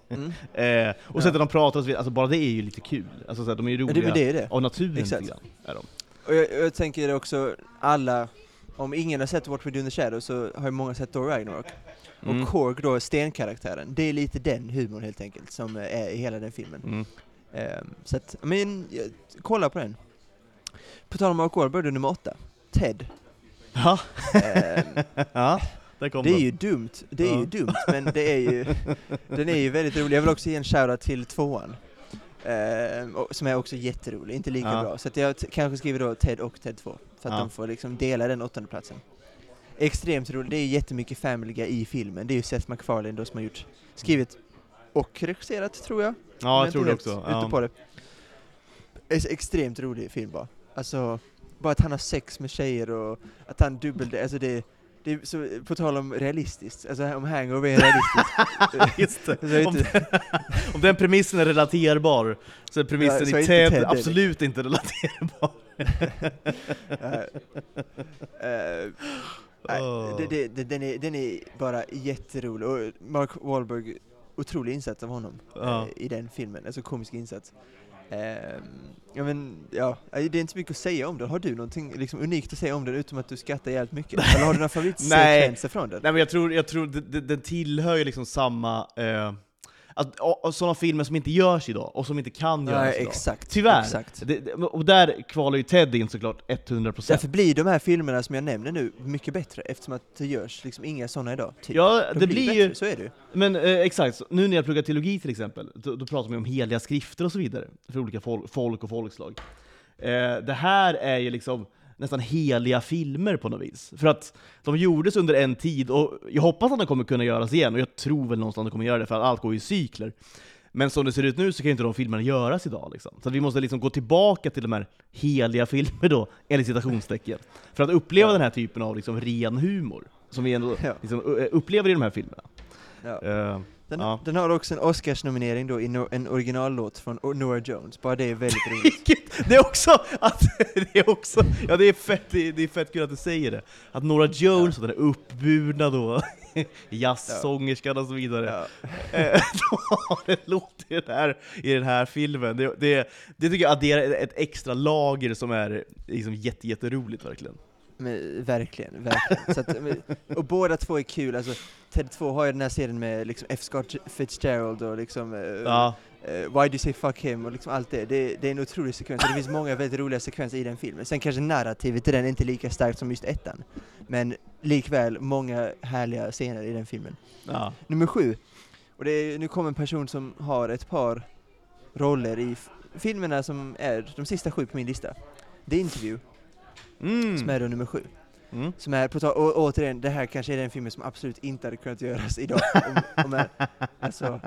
Mm. *laughs* eh, och Ja. sättet de pratar och så vidare, alltså bara det är ju lite kul. Alltså så här, de är ju Ja, roliga men det är det. av naturen Exakt. grann. Är de. Och jag, jag tänker också, alla, om ingen har sett What We Do In The Shadows så har ju många sett Thor Ragnarok. Mm. Och Korg då, stenkaraktären, det är lite den humorn helt enkelt som är i hela den filmen. Mm. Ehm, så att, men, ja, kolla på den. På tal om Mark Wahlberg, nummer åtta, Ted. Ja, Ehm, *laughs* ja, det är den. ju dumt, det är Ja. ju dumt, men det är ju, *laughs* den är ju väldigt rolig. Jag vill också ge en shoutout till tvåan. Och, som är också jätterolig, inte lika Ja. bra. Så jag kanske skriver då Ted och Ted 2, för att Ja. de får liksom dela den åttonde platsen. Extremt roligt, det är jättemycket Family Guy i filmen. Det är ju Seth MacFarlane då som har gjort, skrivit och regisserat tror jag. Ja, är jag tror det också. Ute Ja. på det. Är extremt rolig film bara. Alltså, bara att han har sex med tjejer och att han dubbel... Alltså det, det är så, på tal om realistiskt, alltså om hangover är realistiskt. *laughs* Just det. *laughs* Om, *laughs* om den premissen är relaterbar, så är premissen Ja, så är i Ted, Ted absolut inte relaterbar. eh, nej, Åh. det, det, det, den, är, den är bara jätterolig, och Mark Wahlberg, otrolig insats av honom Ja. eh, i den filmen, alltså komisk insats. Ehm, ja men, ja, eh, det är inte så mycket att säga om den. Har du någonting liksom, unikt att säga om den, utom att du skrattar jävligt mycket? Eller har du några *laughs* favoritsekvenser från den? Nej men jag tror, jag tror det- den tillhör ju liksom samma... Eh, att, och, och sådana filmer som inte görs idag, och som inte kan göras Nej, idag. exakt. Tyvärr. Exakt. Det, och där kvalar ju Ted in såklart 100%. Därför blir de här filmerna som jag nämner nu mycket bättre, eftersom att det görs liksom inga sådana idag. Typ. Ja, De det blir bättre, ju... Så är det ju. Men eh, exakt, nu när jag pluggar teologi till exempel, då, då pratar man ju om heliga skrifter och så vidare, för olika fol folk och folkslag. Eh, det här är ju liksom nästan heliga filmer på något vis. För att de gjordes under en tid, och jag hoppas att de kommer kunna göras igen, och jag tror väl någonstans att de kommer göra det, för att allt går i cykler. Men som det ser ut nu så kan ju inte de filmerna göras idag. Liksom. Så vi måste liksom gå tillbaka till de här heliga filmer då, enligt citationstecken, för att uppleva Ja. den här typen av liksom ren humor, som vi ändå Ja. liksom, uh, upplever i de här filmerna. Ja. Eh, Den, Ja. den har också en Oscarsnominering då i no en originallåt från O- Nora Jones, bara det är väldigt *laughs* roligt. Det är också, att, *laughs* det är också, ja det är fett, det är, det är fett kul att du säger det. Att Nora Jones, och den är uppburna då, *laughs* jazzsångerskan och så vidare, Ja. eh, de har en låt i den här, i den här filmen. Det, det, det tycker jag adderar ett extra lager som är liksom jätte, jätteroligt verkligen. Men, verkligen, verkligen. Så att, men, och båda två är kul, alltså Ted 2 har ju den här serien med liksom F. Scott Fitzgerald och liksom eh, Ja, eh, Why Do You Say Fuck Him och liksom allt det. det. Det är en otrolig sekvens, och det finns många väldigt roliga sekvenser i den filmen. Sen kanske narrativet i den är inte lika starkt som just ettan. Men likväl många härliga scener i den filmen. ja. Nummer sju. Och det är, nu kommer en person som har ett par roller i filmerna som är de sista sju på min lista. The Interview, som Mm. är då nummer sju. Mm. Som är, på och, återigen, det här kanske är den filmen som absolut inte hade kunnat göras idag. *laughs* Om, om jag, alltså,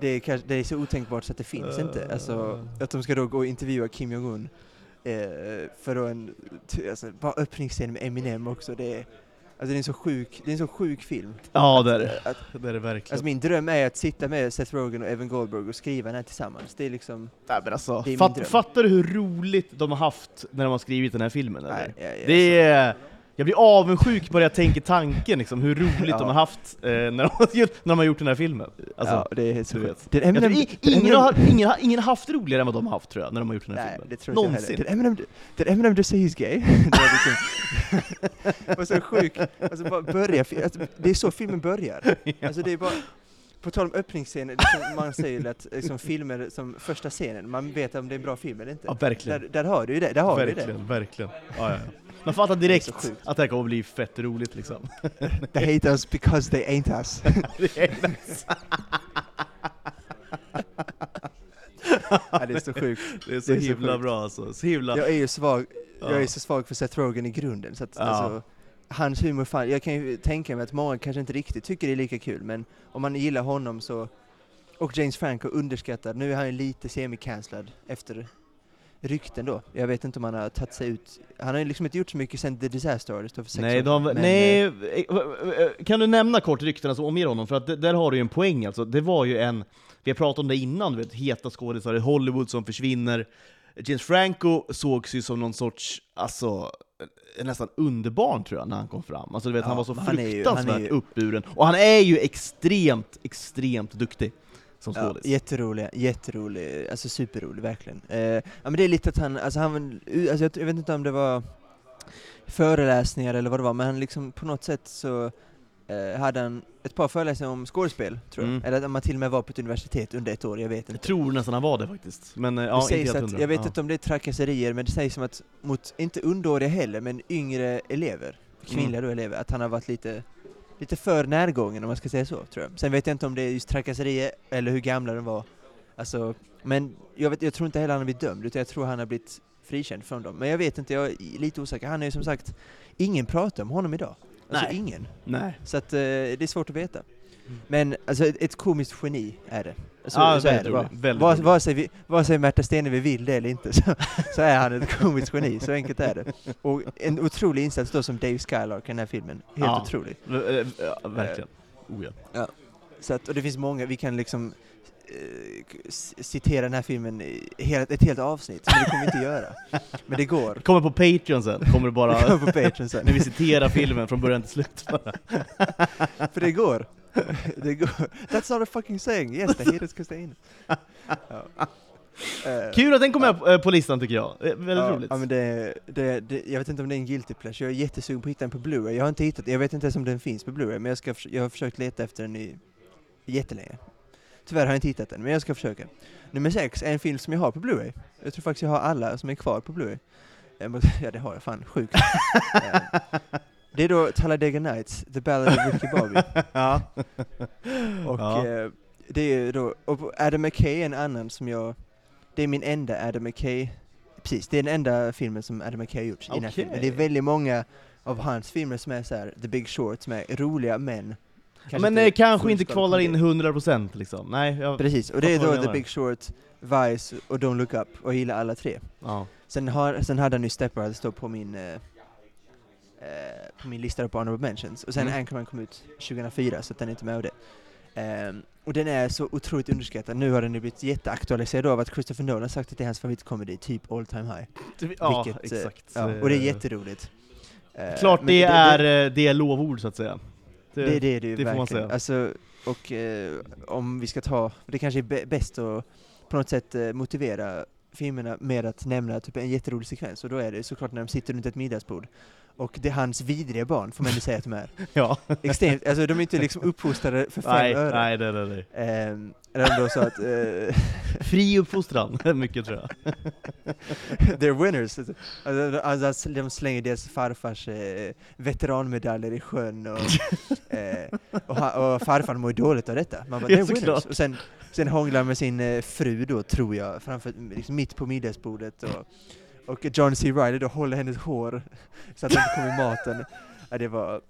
det, är kanske, det är så otänkbart så att det finns inte. Alltså, att de ska då gå och intervjua Kim Jong-Un eh, för då en, alltså, bara öppningsscen med Eminem också. Det är, alltså, det är en så sjuk, det är en så sjuk film. Ja, det är det. Att, Det är det verkligen. alltså min dröm är att sitta med Seth Rogen och Evan Goldberg och skriva den här tillsammans. Det är liksom, Nej, men alltså, det är min fatt, dröm. fattar du hur roligt de har haft när de har skrivit den här filmen? Eller? nej, ja, ja, Det är, jag blir avundsjuk bara jag tänker tanken, liksom, hur roligt Ja. de har haft eh, när, de, har gjort- när de har gjort den här filmen. Alltså, ja, det är helt sjukt. tror, Eminem, den ingen, Eminem- har, ingen, har, ingen har haft roligare än vad de har haft tror jag, när de har gjort den här Nej, filmen. det tror Någonsin. Did Eminem, did Eminem just say he's gay? *laughs* det är liksom, *laughs* och så sjuk, alltså bara börja, alltså, det är så filmen börjar. *laughs* Alltså det är bara, på tal om öppningsscener, liksom, man säger ju att liksom, filmer som första scenen, man vet om det är en bra film eller inte. Ja, verkligen. Där, där har du ju det, där har du det. verkligen, verkligen. Ja, ja. Man fattar Det direkt så sjukt. att det här kommer bli fett roligt liksom. *laughs* They hate us because they ain't us. *laughs* Det är, ja, det är så sjukt. det är så Det är så himla sjukt. bra alltså. Så himla... Jag är ju svag, jag är så svag för Seth Rogen i grunden, så att Ja. alltså, hans humor, fan, jag kan ju tänka mig att många kanske inte riktigt tycker det är lika kul, men om man gillar honom så, och James Franco underskattad, nu är han ju lite semi-cancellad efter rykten då. Jag vet inte om han har tagit sig ut, han har ju liksom inte gjort så mycket sen The Disaster Artist för sex Nej, år de, men, nej, eh, eh, eh, kan du nämna kort ryktena som omger honom? För att det, där har du ju en poäng alltså. Det var ju en, vi har pratat om det innan, du vet, heta skådisar i Hollywood som försvinner. James Franco sågs ju som någon sorts, alltså, nästan underbarn tror jag, när han kom fram. Alltså du vet, Ja, han var så fruktansvärt ju- uppburen. Och han är ju extremt, extremt duktig som Ja, skådis. jätterolig, jätterolig, alltså superrolig verkligen. Eh, ja men det är lite att han, alltså han, alltså jag, jag vet inte om det var föreläsningar eller vad det var, men han liksom på något sätt så eh, hade han ett par föreläsningar om skådespel, tror jag. Mm. Eller att man till och med var på ett universitet under ett år, jag vet Jag inte. tror nästan han var det faktiskt. Men eh, det ja, inte sägs att, jag vet ja. inte om det är trakasserier, men det sägs som att mot, inte underåriga heller, men yngre elever, kvinnliga Mm. elever, att han har varit lite Lite för närgången om man ska säga så, tror jag. Sen vet jag inte om det är just trakasserier eller hur gamla de var. Alltså, men jag, vet, jag tror inte heller han har blivit dömd, utan jag tror han har blivit frikänd från dem. Men jag vet inte, jag är lite osäker. Han är ju som sagt, ingen pratar om honom idag. Alltså Nej. ingen. Nej. Så att, eh, det är svårt att veta. Men alltså ett, ett komiskt geni är det. Så, Ja, så är väldigt det väldigt Vare, sig vi, vare sig Märta Stenevi vill det eller inte så, så är han ett komiskt geni, så enkelt är det. Och en otrolig insats då som Dave Skylark i den här filmen, helt Ja. otrolig. Eh, ja, verkligen. Oh, ja. Så att, och det finns många, vi kan liksom eh, citera den här filmen i ett helt avsnitt, men det kommer vi inte göra. Men det går. Kommer på Patreon sen, kommer Det bara kommer på Patreon sen. *laughs* när vi citerar filmen från början till slut. *laughs* För det går. *laughs* Det går. That's not a fucking saying. Yes, the haters can stay in. *laughs* Ja. Eh, Kul att den kom med eh, på listan tycker jag. Eh, Väldigt ja, roligt. Ja, men det, det, det, jag vet inte om det är en guilty pleasure, jag är jättesugen på att hitta den på Blu-ray. Jag har inte hittat jag vet inte ens om den finns på Blu-ray, men jag, ska, jag har försökt leta efter den i jättelänge. Tyvärr har jag inte hittat den, men jag ska försöka. Nummer sex är en film som jag har på Blu-ray. Jag tror faktiskt jag har alla som är kvar på Blu-ray. *laughs* Ja, det har jag fan. Sjukt. Det är då Talladega Nights, The Ballad of Ricky Bobby. *laughs* ja. Och Ja. eh, det är då, och Adam McKay är en annan som jag, det är min enda Adam McKay, precis, det är den enda filmen som Adam McKay har gjort i den här filmen. Det är väldigt många av hans filmer som är så här, The Big Short, som är roliga men Ja, men eh, kanske inte kvalar in 100% liksom. Nej, jag, Precis, och det är då The. Big Short, Vice och Don't Look Up, och jag gillar alla tre. ja. Sen, har, sen hade han ju Step Brothers då på min eh, på min lista på Honorable Mentions, och sen Mm. Anchorman kom ut 2004, så att den är inte med av det. Ehm, och den är så otroligt underskattad, nu har den ju blivit jätteaktualiserad av att Christopher Nolan sagt att det är hans favoritkomedi, typ All Time High. ja Vilket, eh, exakt. Ja, och det är Eh, jätteroligt. Eh, Klart men det, är eh, det är lovord så att säga. det, det, det är det ju det får man verkligen. säga. Alltså, och eh, om vi ska ta, det kanske är bä- bäst att på något sätt eh, motivera filmerna med att nämna typ en jätterolig sekvens, och då är det såklart när de sitter runt ett middagsbord. Och det är hans vidriga barn, får man ändå säga att de är. *laughs* Ja. Extremt, alltså de är inte liksom uppfostrade för fem nej, öre. nej, nej, nej, nej. Ehm, eller så att eh, Fri uppfostran, *laughs* mycket tror jag. *laughs* they're winners. Alltså, alltså, de slänger deras farfars eh, veteranmedaljer i sjön och, eh, och, och farfar mår dåligt av detta. Man bara, Ja, they're winners. Och sen, sen hånglar med sin eh, fru då, tror jag, framför, liksom mitt på middagsbordet. Och, och John C. Reilly då håller hennes hår så att det inte kommer i maten. Ja, det var...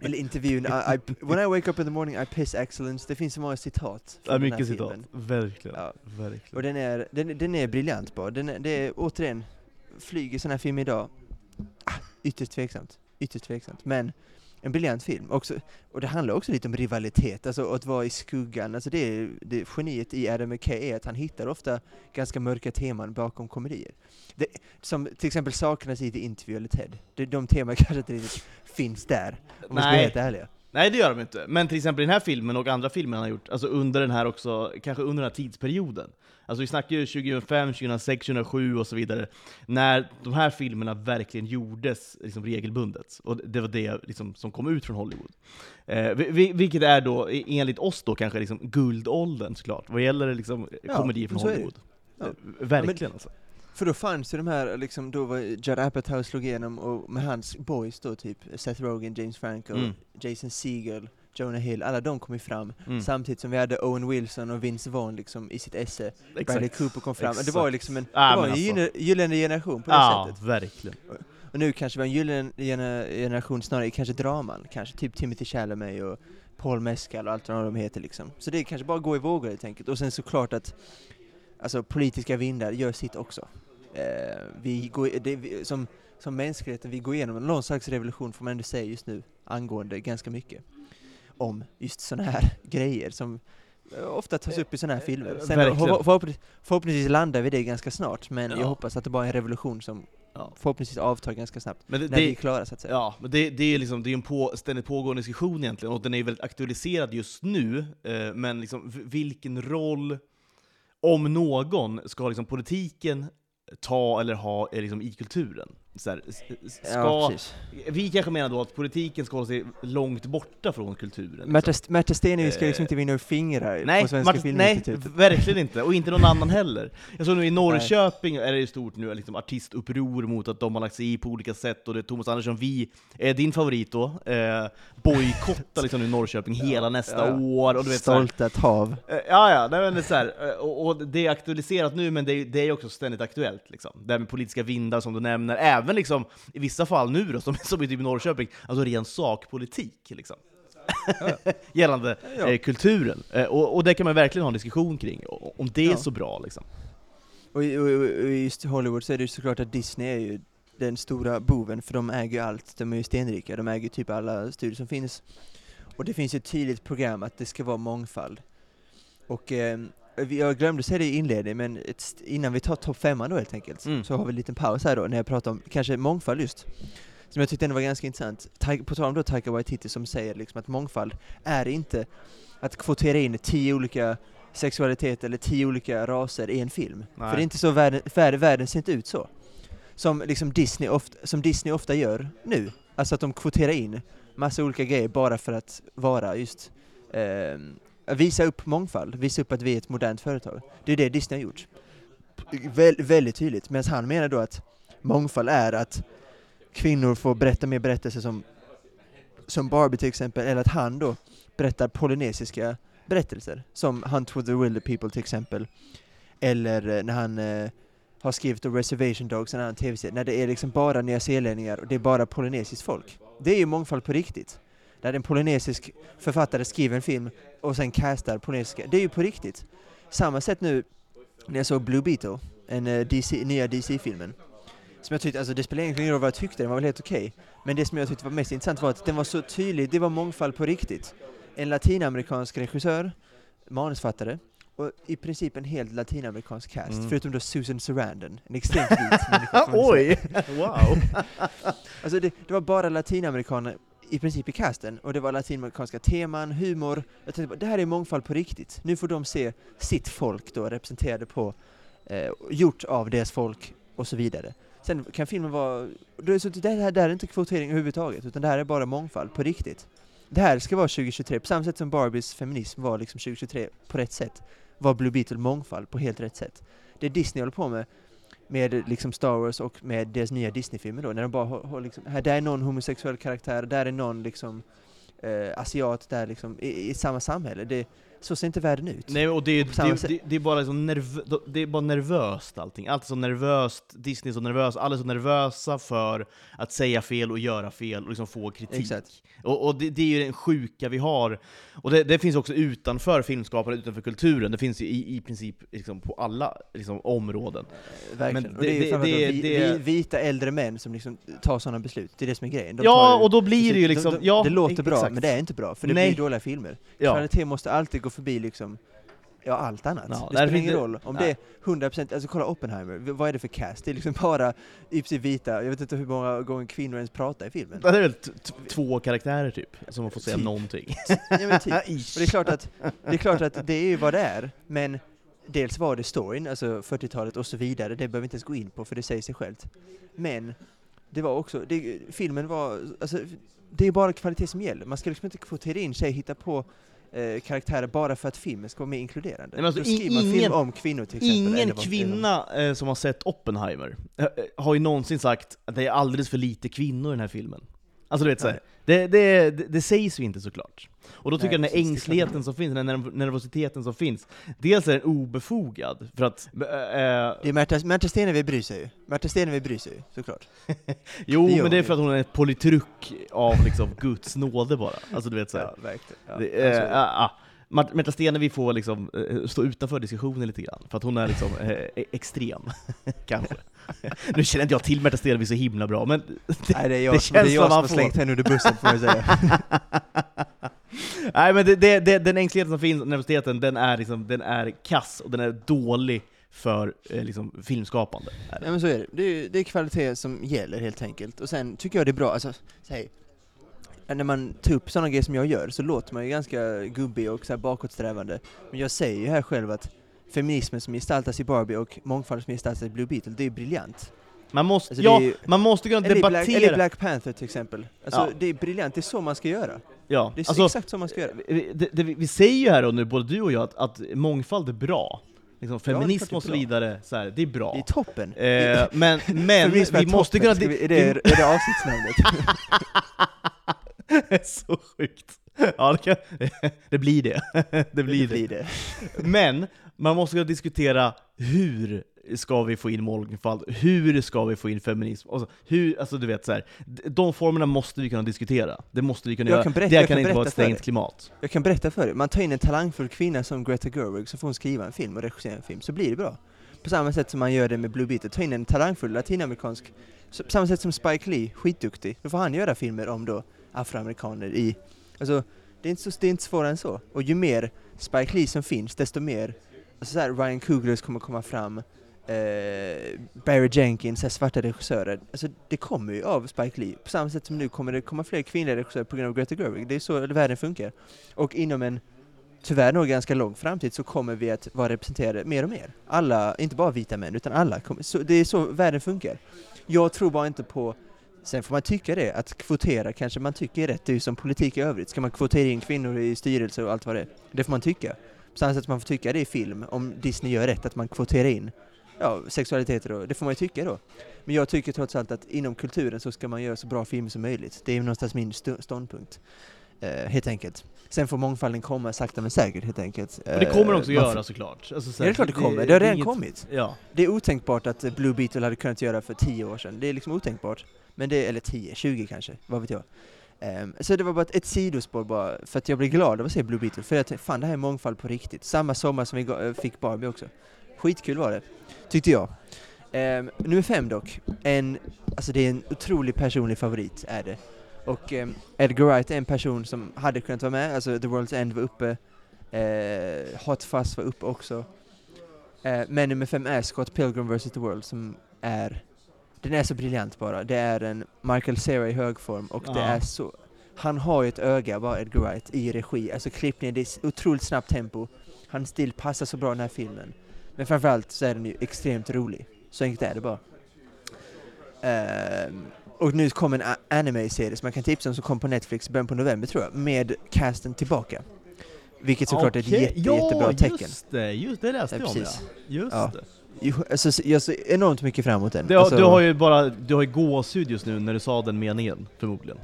Eller intervjun, I, I, When I wake up in the morning I piss excellence. Det finns så många citat Ja, från den här mycket citat. filmen. Verkligen. Ja. Verkligen. Och den är, den, den är briljant bara. Den är, det är återigen, flyger sån här film idag, ah, ytterst tveksamt. Ytterst tveksamt. Men en briljant film. Också, och det handlar också lite om rivalitet, alltså att vara i skuggan. Alltså det, det geniet i Adam McKay är att han hittar ofta ganska mörka teman bakom komedier. Det, som till exempel saknas i The Interview eller TED. Det, de teman *laughs* kanske inte riktigt finns där, om vi ska vara helt ärliga. Nej det gör de inte, men till exempel i den här filmen och andra filmer han har gjort, alltså under den här också, kanske under den här tidsperioden. Alltså vi snackar ju 2005, 2006, 2007 och så vidare, när de här filmerna verkligen gjordes liksom regelbundet. Och det var det liksom som kom ut från Hollywood. Eh, vi- vi- vilket är då, e- enligt oss då, kanske liksom guldåldern såklart, vad gäller liksom Ja, komedi från. Hollywood. Ja. Eh, Verkligen alltså. För då fanns ju de här, liksom, då var Judd Apatow slog igenom och med hans boys då typ, Seth Rogen, James Franco, Mm. Jason Segel, Jonah Hill, alla de kom ju fram. Mm. Samtidigt som vi hade Owen Wilson och Vince Vaughn liksom i sitt esse. Bradley Exakt. Cooper kom fram. Det Exakt. var ju liksom en, det var men en alltså. gyllene- generation på det Ja, sättet. verkligen. Och nu kanske vi har en gyllene gener- generation snarare i kanske draman, kanske typ Timothy Chalamet och Paul Mescal och allt vad de heter liksom. Så det kanske bara går i vågor helt enkelt. Och sen såklart att alltså, politiska vindar gör sitt också. Eh, vi går, det, vi, som, som mänskligheten, vi går igenom någon slags revolution får man ändå säga just nu angående ganska mycket om just sådana här *laughs* grejer som eh, ofta tas upp i sådana här filmer. Sen Verkligen. förhopp- förhoppningsvis, förhoppningsvis landar vi det ganska snart, men Ja. jag hoppas att det bara är en revolution som Ja. förhoppningsvis avtar ganska snabbt. Men det, När vi är det, klara så att säga. Ja, men det, det är liksom, det är en på, ständigt pågående diskussion egentligen, och den är väldigt aktualiserad just nu, eh, men liksom, vilken roll, om någon, ska liksom politiken ta eller ha eh, liksom, i kulturen? Så här, ska, Ja, vi kanske menar då att politiken ska hålla sig långt borta från kulturen. liksom. Märta, Märta Stenevi ska liksom Eh, inte vinna ur fingrar Nej, på Svenska Martin, nej, Filminstitutet. verkligen inte. Och inte någon annan heller. Jag såg nu i Norrköping är det stort nu, liksom artistuppror mot att de har lagt sig i på olika sätt, och det är Thomas Andersson, vi, är din favorit då, eh, bojkottar liksom nu Norrköping hela nästa ja. år, och du vet Stolta tav. eh, Ja, ja, nej, men det är så här, eh, och, och det är aktualiserat nu, men det är, det är också ständigt aktuellt. Liksom. Det här med politiska vindar som du nämner, även liksom, i vissa fall nu då, som, *laughs* som i typ Norrköping, alltså ren sakpolitik. Liksom. *laughs* gällande Ja. eh, kulturen. Eh, och, och det kan man verkligen ha en diskussion kring, om det är Ja. så bra liksom. Och, i- och, och, i just Hollywood så är det ju såklart att Disney är ju den stora boven, för de äger ju allt. De är ju stenrika, de äger typ alla studier som finns. Och det finns ju ett tydligt program att det ska vara mångfald. Och eh, jag glömde säga det i inledningen, men innan vi tar topp femman då helt enkelt, Mm. så har vi en liten paus här då, när jag pratar om kanske mångfald just. Som jag tyckte ändå var ganska intressant. På tal om då Taika Waititi som säger liksom att mångfald är inte att kvotera in tio olika sexualiteter eller tio olika raser i en film. Nej. För det är inte så världen, världen, världen ser inte ut så. Som, liksom Disney ofta, som Disney ofta gör nu. Alltså att de kvoterar in massa olika grejer bara för att vara just eh, visa upp mångfald, visa upp att vi är ett modernt företag. Det är det Disney har gjort. Vä väldigt tydligt. Medan han menar då att mångfald är att kvinnor får berätta mer berättelser som, som Barbie till exempel, eller att han då berättar polynesiska berättelser, som Hunt with the Wilder People till exempel. Eller eh, när han eh, har skrivit då Reservation Dogs, en annan tv-serie, när det är liksom bara nyzeelänningar och det är bara polynesiskt folk. Det är ju mångfald på riktigt. När en polynesisk författare skriver en film och sen castar polynesiska, det är ju på riktigt. Samma sätt nu när jag såg Blue Beetle, en eh, DC, nya DC-filmen. Som jag tyckte, alltså det spelar egentligen ingen roll vad jag tyckte, den var väl helt okej. Men det som jag tyckte var mest intressant var att den var så tydlig, det var mångfald på riktigt. En latinamerikansk regissör, manusfattare, och i princip en helt latinamerikansk cast, Mm. förutom då Susan Sarandon, en extremt vit *laughs* människa. Oj! Wow! *laughs* Alltså det, det var bara latinamerikaner i princip i casten, och det var latinamerikanska teman, humor. Jag tänkte bara, det här är mångfald på riktigt. Nu får de se sitt folk då representerade på, eh, gjort av deras folk och så vidare. Sen kan filmen vara, det så, det här, det här är inte kvotering överhuvudtaget, utan det här är bara mångfald på riktigt. Det här ska vara 2023, på samma sätt som Barbies feminism var liksom 2023 på rätt sätt, var Blue Beetle mångfald på helt rätt sätt. Det Disney håller på med, med liksom Star Wars och med deras nya Disney-filmer då, när de bara har, har liksom, här där är någon homosexuell karaktär, där är någon liksom eh, asiat, där liksom, i, i samma samhälle. Det, så ser inte världen ut. Nej, och det, det, det, det är bara liksom nerv, det är bara nervöst allting. Allt är så nervöst, Disney är så nervös, alla är så nervösa för att säga fel och göra fel och liksom få kritik. Exakt. Och, och det, är ju den sjuka vi har. Och det, finns också utanför filmskapandet, utanför kulturen, det finns ju i, i princip liksom på alla liksom, områden. Verkligen. Men och det är ju vi, vi, vita äldre män som liksom tar sådana beslut. Det är det som är grejen. De ja, tar, och då blir det ju de- liksom... de, ja, det låter bra, exakt. men det är inte bra, för det Nej. blir dåliga filmer. Ja. Kvalitet måste alltid gå förbi liksom, ja, allt annat. Ja, det spelar ingen roll. Om nej. det är 100%, alltså kolla Oppenheimer, vad är det för cast? Det är liksom bara i princip vita, jag vet inte hur många gånger kvinnor ens pratar i filmen. Det är väl två karaktärer typ, som man får säga Typ. någonting. *laughs* ja, men typ. *laughs* Och det är klart att det är klart att det är ju vad det är, men dels var det storyn, alltså 40-talet och så vidare, det behöver vi inte ens gå in på för det säger sig självt. Men det var också, det, filmen var, alltså det är bara kvalitet som gäller. Man ska liksom inte kvotera in sig, hitta på eh, karaktärer bara för att filmen ska vara mer inkluderande. Nej, alltså, Då skriver man ingen- film om kvinnor till exempel. Ingen kvinna eh, som har sett Oppenheimer eh, har ju någonsin sagt att det är alldeles för lite kvinnor i den här filmen. Alltså du vet såhär, det, det, det, det sägs ju inte såklart. Och då tycker Nej, jag den här ängsligheten som finns, den här nerv- nervositeten som finns, dels är den obefogad, för att... eh, Det är Märta, Märta Stenevi bryr sig ju. Märta Stenevi bryr sig ju, såklart. *laughs* jo, det men det är för att hon är ett politruk av liksom Guds nåde bara. Alltså du vet såhär. verkligen. Ja, Det, eh, alltså. Mart- Märta Stenevi får liksom eh, stå utanför diskussionen lite grann, för att hon är liksom eh, e- extrem, *laughs* kanske. nu känner inte jag till Märta Stenevi så himla bra, men *laughs* Nej, det är jag, det som, det är känns jag som man har slängt henne under bussen får jag säga. *laughs* Nej men det, det, det, den ängsligheten som finns, nervositeten, den är, liksom, den är kass och den är dålig för eh, liksom, filmskapande. Det. Ja men så är det. Det är, det är kvalitet som gäller helt enkelt. Och sen tycker jag det är bra, alltså, säg, när man tar upp sådana grejer som jag gör så låter man ju ganska gubbig och så här bakåtsträvande. Men jag säger ju här själv att feminismen som gestaltas i Barbie och mångfalden som gestaltas i Blue Beetle, det är briljant. Man måste, Alltså, ja, ju- man måste kunna Eller i, Black, debattera. eller Black Panther till exempel. Alltså Ja. det är briljant, det är så man ska göra. ja. Det är alltså, exakt så man ska göra. vi- det, det, vi säger ju här och nu, både du och jag, att, att mångfald är bra. Liksom, feminism och så vidare, så här, det är bra. Det är toppen. Eh, men men *laughs* vi måste toppen. kunna... Vi, är, det, är det avsnittsnamnet? *laughs* *laughs* så sjukt. Ja, det, kan, *laughs* *laughs* det blir det. det blir det. blir det. Men man måste kunna diskutera hur ska vi få in mångfald? Hur ska vi få in feminism? Alltså, hur, alltså du vet så här, de formerna måste vi kunna diskutera. Det måste vi kunna Jag göra. kan berätta- det kan, kan inte vara ett stängt klimat. Jag kan berätta för dig, man tar in en talangfull kvinna som Greta Gerwig så får hon skriva en film och regissera en film, så blir det bra. På samma sätt som man gör det med Blue Beetle, ta in en talangfull latinamerikansk, på samma sätt som Spike Lee, skitduktig, då får han göra filmer om då afroamerikaner i, alltså det är inte, så, det är inte svårare än så. Och ju mer Spike Lee som finns, desto mer, alltså så här, Ryan Coogler kommer komma fram, eh, Barry Jenkins, här svarta regissörer, alltså det kommer ju av Spike Lee. På samma sätt som nu kommer det komma fler kvinnliga regissörer på grund av Greta Gerwig, det är så världen funkar. Och inom en tyvärr nog ganska lång framtid så kommer vi att vara representerade mer och mer. Alla, inte bara vita män, utan alla. Kommer, så, det är så världen funkar. Jag tror bara inte på Sen får man tycka det, att kvotera kanske man tycker är rätt, det är ju som politik i övrigt. Ska man kvotera in kvinnor i styrelser och allt vad det är? Det får man tycka. På samma sätt som man får tycka det i film, om Disney gör rätt, att man kvoterar in ja, sexualiteter och det får man ju tycka då. Men jag tycker trots allt att inom kulturen så ska man göra så bra filmer som möjligt. Det är någonstans min st- ståndpunkt. Eh, helt enkelt. Sen får mångfalden komma sakta men säkert helt enkelt. Och det kommer också Eh, man göra får- såklart. Alltså, så Ja, det är klart det kommer. Det har redan inget- kommit. Ja. Det är otänkbart att eh, Blue Beetle hade kunnat göra för 10 år sedan. Det är liksom otänkbart. Men det, eller 10, 20 kanske, vad vet jag. Um, så det var bara ett, ett sidospår bara, för att jag blev glad av att se Blue Beetle. För jag tänkte, fan det här är mångfald på riktigt. Samma sommar som vi eh, fick Barbie också. Skitkul var det, tyckte jag. Um, nummer fem dock, en, alltså det är en otrolig personlig favorit är det. Och um, Edgar Wright är en person som hade kunnat vara med, alltså The World's End var uppe, uh, Hot Fuzz var uppe också. Uh, men nummer fem är Scott Pilgrim vs. The World som är, den är så briljant bara. Det är en Michael Cera i hög form och det Ja. är så, han har ju ett öga bara Edgar Wright i regi, alltså klippningen, det är otroligt snabbt tempo. Hans stil passar så bra i den här filmen. Men framförallt så är den ju extremt rolig. Så enkelt är det bara. Ehm, och nu kommer en anime-serie som man kan tipsa om som kom på Netflix i början på november tror jag, med casten tillbaka. Vilket såklart är ett jätte, ja, jättebra tecken. just det, just det läste Ja, jag om ja. Just Ja. det. Alltså, så- jag ser enormt mycket fram emot den. Du, har- alltså, du har ju bara, du har ju gåshud just nu när du sa den meningen, förmodligen.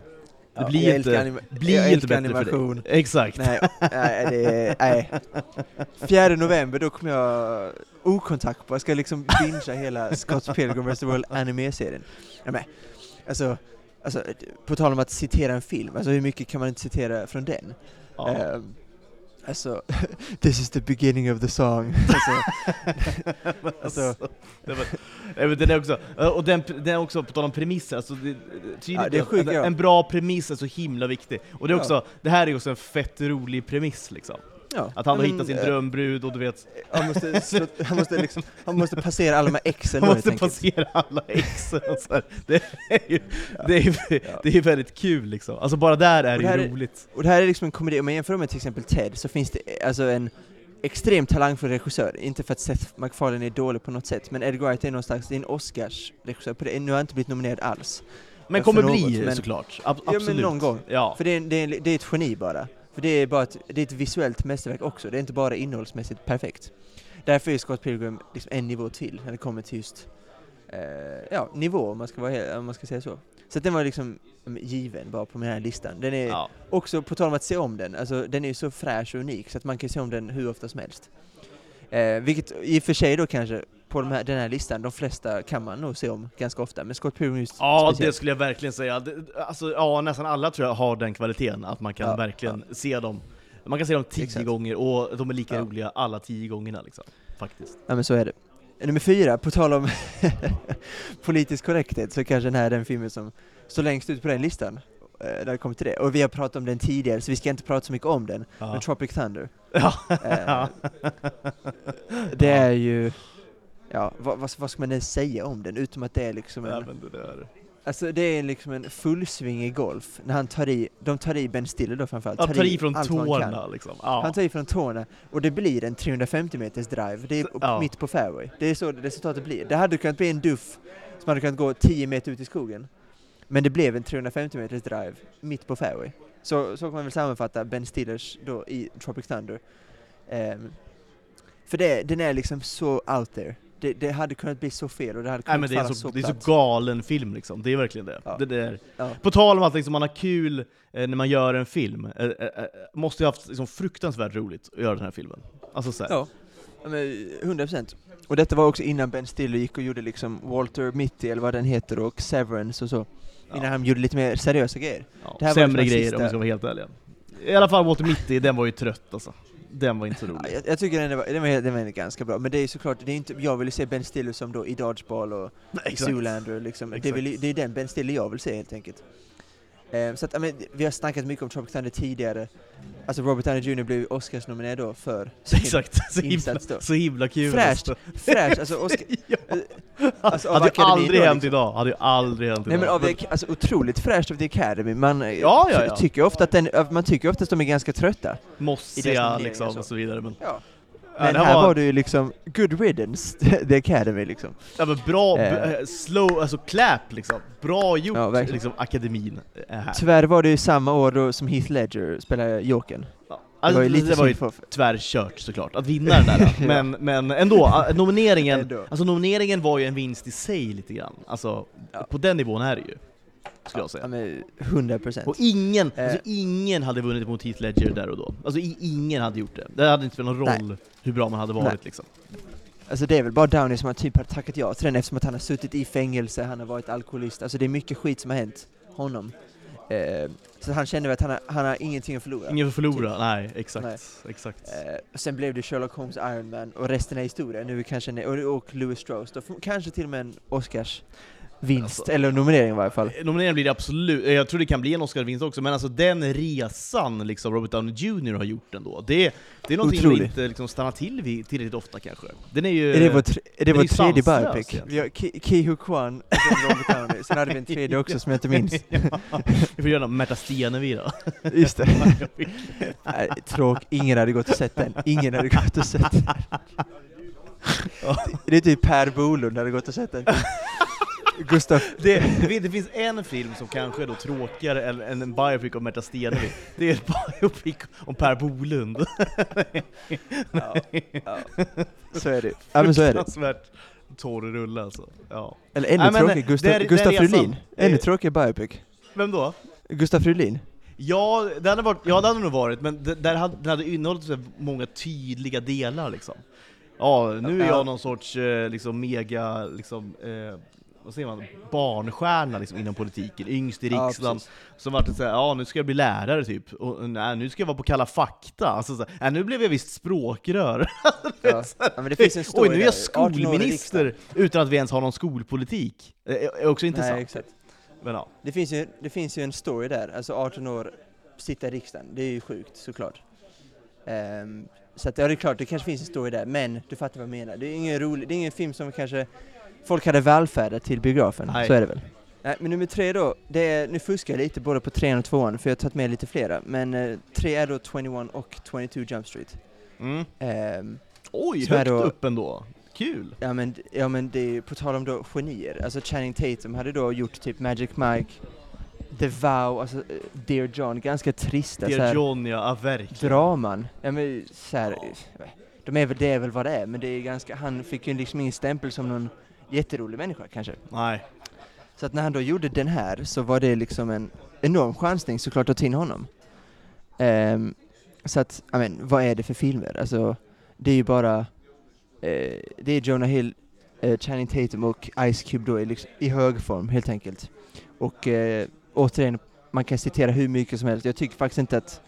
Det ja, blir inte, blir inte bättre animation. för dig. Exakt. Nej, nej, det nej. 4 november, då kommer jag okontaktbar, jag ska liksom bingea hela Scott Pilgrim vs. World anime-serien. Ja, men, alltså, alltså, på tal om att citera en film, alltså hur mycket kan man inte citera från den? Ja. Ehm, alltså, *laughs* this is the beginning of the song. *laughs* Alltså, *laughs* alltså, nej, men den är också, och den, den är också, på tal om premisser, alltså det, tydligt, Ja, sjukt, en, ja. en bra premiss är så himla viktig. Och det är Ja. också, det här är också en fett rolig premiss liksom. Ja. Att han har hittat sin eh, drömbrud och du vet, Han måste, *laughs* slå, han, måste liksom, han måste passera alla de här exen han måste passera alla exen. *laughs* Det är ju, det är, ju- det är väldigt kul liksom. Alltså bara där är det det ju är- roligt. Och det här är liksom en komedi, om man jämför med till exempel Ted så finns det eh, alltså en extremt talangfull regissör, inte för att Seth MacFarlane är dålig på något sätt, men Edgar Wright är någon slags, det är en Oscars-regissör på det, nu har han inte blivit nominerad alls. Men för kommer något, bli men- såklart, Ab- Ja, men absolut. någon gång. Ja. För det är, det, är, det är ett geni bara. För det är bara ett, det är ett visuellt mästerverk också, det är inte bara innehållsmässigt perfekt. Därför är Scott Pilgrim liksom en nivå till när det kommer till just eh, ja, nivå om man ska, vara, om man ska säga så. Så den var liksom mm, given bara på den här listan. Den är ja. också, på tal om att se om den, alltså den är ju så fräsch och unik så att man kan se om den hur ofta som helst. Eh, vilket i och för sig då kanske, på de här, den här listan, de flesta kan man nog se om ganska ofta, men Scott Pilgrim just Ja, det speciellt. skulle jag verkligen säga. Det, alltså, ja, nästan alla tror jag har den kvaliteten, att man kan Ja, verkligen se dem. Man kan se dem tio Exakt. gånger, och de är lika Ja. roliga alla tio gångerna liksom. Faktiskt. Ja men så är det. Nummer fyra, på tal om *laughs* politisk korrekthet, så kanske den här är den filmen som står längst ut på den listan. eh, När det kommer till det. Och vi har pratat om den tidigare, så vi ska inte prata så mycket om den. Ja. Men Tropic Thunder. Ja. Eh, *laughs* Det är ju... Ja, vad, vad, vad ska man ens säga om den? Utom att det är liksom en... men det där. Alltså det är liksom en fullsvingig golf, när han tar i, de tar i Ben Stiller då framförallt, Ja, tar i från han tårna liksom. Ja. Han tar i från tårna och det blir en 350 meters drive, det är ja. mitt på fairway. Det är så resultatet blir. Det hade kunnat bli en duff som hade kunnat gå 10 meter ut i skogen. Men det blev en 350 meters drive mitt på fairway. Så, så kan man väl sammanfatta Ben Stillers då i Tropic Thunder. Ehm, för det, den är liksom så out there. Det, det hade kunnat bli så fel och det hade Nej kunnat men det är, falla så, det är så galen film liksom, det är verkligen det. Ja. det där. Ja. På tal om att liksom, man har kul eh, när man gör en film, eh, eh, eh, måste ju ha haft liksom, fruktansvärt roligt att göra den här filmen. Alltså så här. Ja. Ja, men 100%. Och detta var också innan Ben Stiller gick och gjorde liksom Walter Mitty eller vad den heter och Severance och så. Innan han gjorde lite mer seriösa grejer. Ja, sämre liksom grejer sista- om vi ska vara helt ärliga. I alla fall Walter Mitty, den var ju trött alltså. Den var inte så Ja, rolig. jag, jag tycker den var, den, var, den var ganska bra, men det är såklart, det är inte, jag vill ju se Ben Stiller som då i Dodgeball och Zoolander liksom. Det väl, det är den Ben Stiller jag vill se helt enkelt. Eh, så att, ja, men, vi har snackat mycket om Tropic Thunder tidigare. Alltså Robert Downey Jr blev Oscars-nominerad då för *laughs* sin Exakt, så himla, då. så himla kul. Fräscht. alltså. Fräsch, alltså Oscar... *laughs* ja. Alltså, av hade ju aldrig då, hänt liksom. idag, hade ju aldrig hänt Nej idag. men av, alltså otroligt fräscht av The Academy, man eh, Ja, ja, ja. tycker ofta att den, man tycker ofta att de är ganska trötta. i Mossiga liksom så. och så vidare. Men, Ja. Men det här var det ju liksom good riddance, *laughs* The Academy liksom. Ja, men bra, Eh. b- slow, alltså clap liksom. Bra gjort, Ja, liksom, akademin är här. Tyvärr var det ju samma år då som Heath Ledger spelade Jokern. Ja. Det Alltså, var ju lite det var ju för... tvärkört såklart, att vinna den där. *laughs* Men, men ändå, nomineringen, Ändå. alltså nomineringen var ju en vinst i sig lite grann. Alltså, Ja. på den nivån är det ju, skulle jag Ja, säga. men 100 procent. Och ingen, Eh. alltså ingen hade vunnit mot Heath Ledger där och då. Alltså ingen hade gjort det. Det hade inte spelat någon Nej. roll hur bra man hade varit Nej. liksom. Alltså det är väl bara Downey som har typ har tackat ja till den eftersom att han har suttit i fängelse, han har varit alkoholist, alltså det är mycket skit som har hänt honom. Eh, så han kände väl att han har, han har ingenting att förlora. Ingen får förlora, nej exakt. Nej. exakt. Eh, sen blev det Sherlock Holmes Iron Man och resten är historia. Nu kanske och, och Louis Strauss, då kanske till och med en Oscars vinst, Alltså- eller nominering i varje fall. Nomineringen blir det absolut, jag tror det kan bli en Oscar-vinst också, men alltså den resan liksom Robert Downey Jr har gjort ändå, det, det är någonting vi Otrolig. inte liksom stannar till vid tillräckligt ofta kanske. Den är ju... Är det vår, tr- är det vår tredje biopic? Vi har Ki- Ki-Hu Kwan Robert Downey, sen hade vi en tredje också som jag inte minns. *laughs* ja, vi får göra Märta Stenevi då. Just det. *laughs* Nej, tråk, ingen hade gått och sett den. Ingen hade gått och sett den. Det är typ Per Bolund hade gått och sett den. *laughs* Gustav, Det, det, finns, det finns en film som kanske är då tråkigare än, än en biopic om Märta Stenevi. Det är en biopic om Per Bolund. ja, ja. så är det. Ja men så är det. Fruktansvärt torr rulle alltså. Ja. Eller ännu Nej, tråkigare, Gustav, där- där Gustav resan- Fridolin. Ännu tråkigare biopic. Vem då? Gustav Fridolin. Ja, det hade, varit, ja, det hade nog varit, men det, där hade, den hade innehållit så många tydliga delar liksom. Ja, nu är Ja. jag någon sorts eh, liksom mega, liksom, eh, vad säger man, barnstjärna liksom, inom politiken, yngst i Ja, riksdagen, precis. som vart såhär, ja nu ska jag bli lärare typ, och nej, nu ska jag vara på Kalla fakta, alltså, så här, nej, nu blev jag visst språkrör. *laughs* Ja. ja men det finns en Oj, nu är jag där. 18 år i skolminister utan att vi ens har någon skolpolitik. Det är är också intressant. Nej, exakt. Men, ja. Det finns, ju, det finns ju en story där, alltså 18 år, sitta i riksdagen, det är ju sjukt såklart. Ehm, så att, ja, det är klart, det kanske finns en story där, men du fattar vad jag menar. Det är ingen rolig, det är ingen film som kanske folk hade välfärdat till biografen, Nej. så är det väl. Nej, men nummer tre då, det är, nu fuskar jag lite både på trean och tvåan, för jag har tagit med lite flera, men eh, tre är då 21 och 22 Jump Street. Mm. Ehm, Oj, högt då- upp ändå. Kul! Ja men, ja men det är på tal om då genier, alltså Channing Tatum hade då gjort typ Magic Mike, The Vow, alltså eh, Dear John, ganska trista Dear här, John ja, ja verkligen. draman. Ja men så här, de är väl, det är väl vad det är, men det är ganska, han fick ju liksom ingen stämpel som någon jätterolig människa kanske. Nej. Så att när han då gjorde den här så var det liksom en enorm chansning såklart att ta in honom. Ehm, så att, ja men vad är det för filmer? Alltså, det är ju bara, eh, det är Jonah Hill, eh, Channing Tatum och Ice Cube då i, liksom, i hög form helt enkelt. Och eh, återigen, man kan citera hur mycket som helst. Jag tycker faktiskt inte att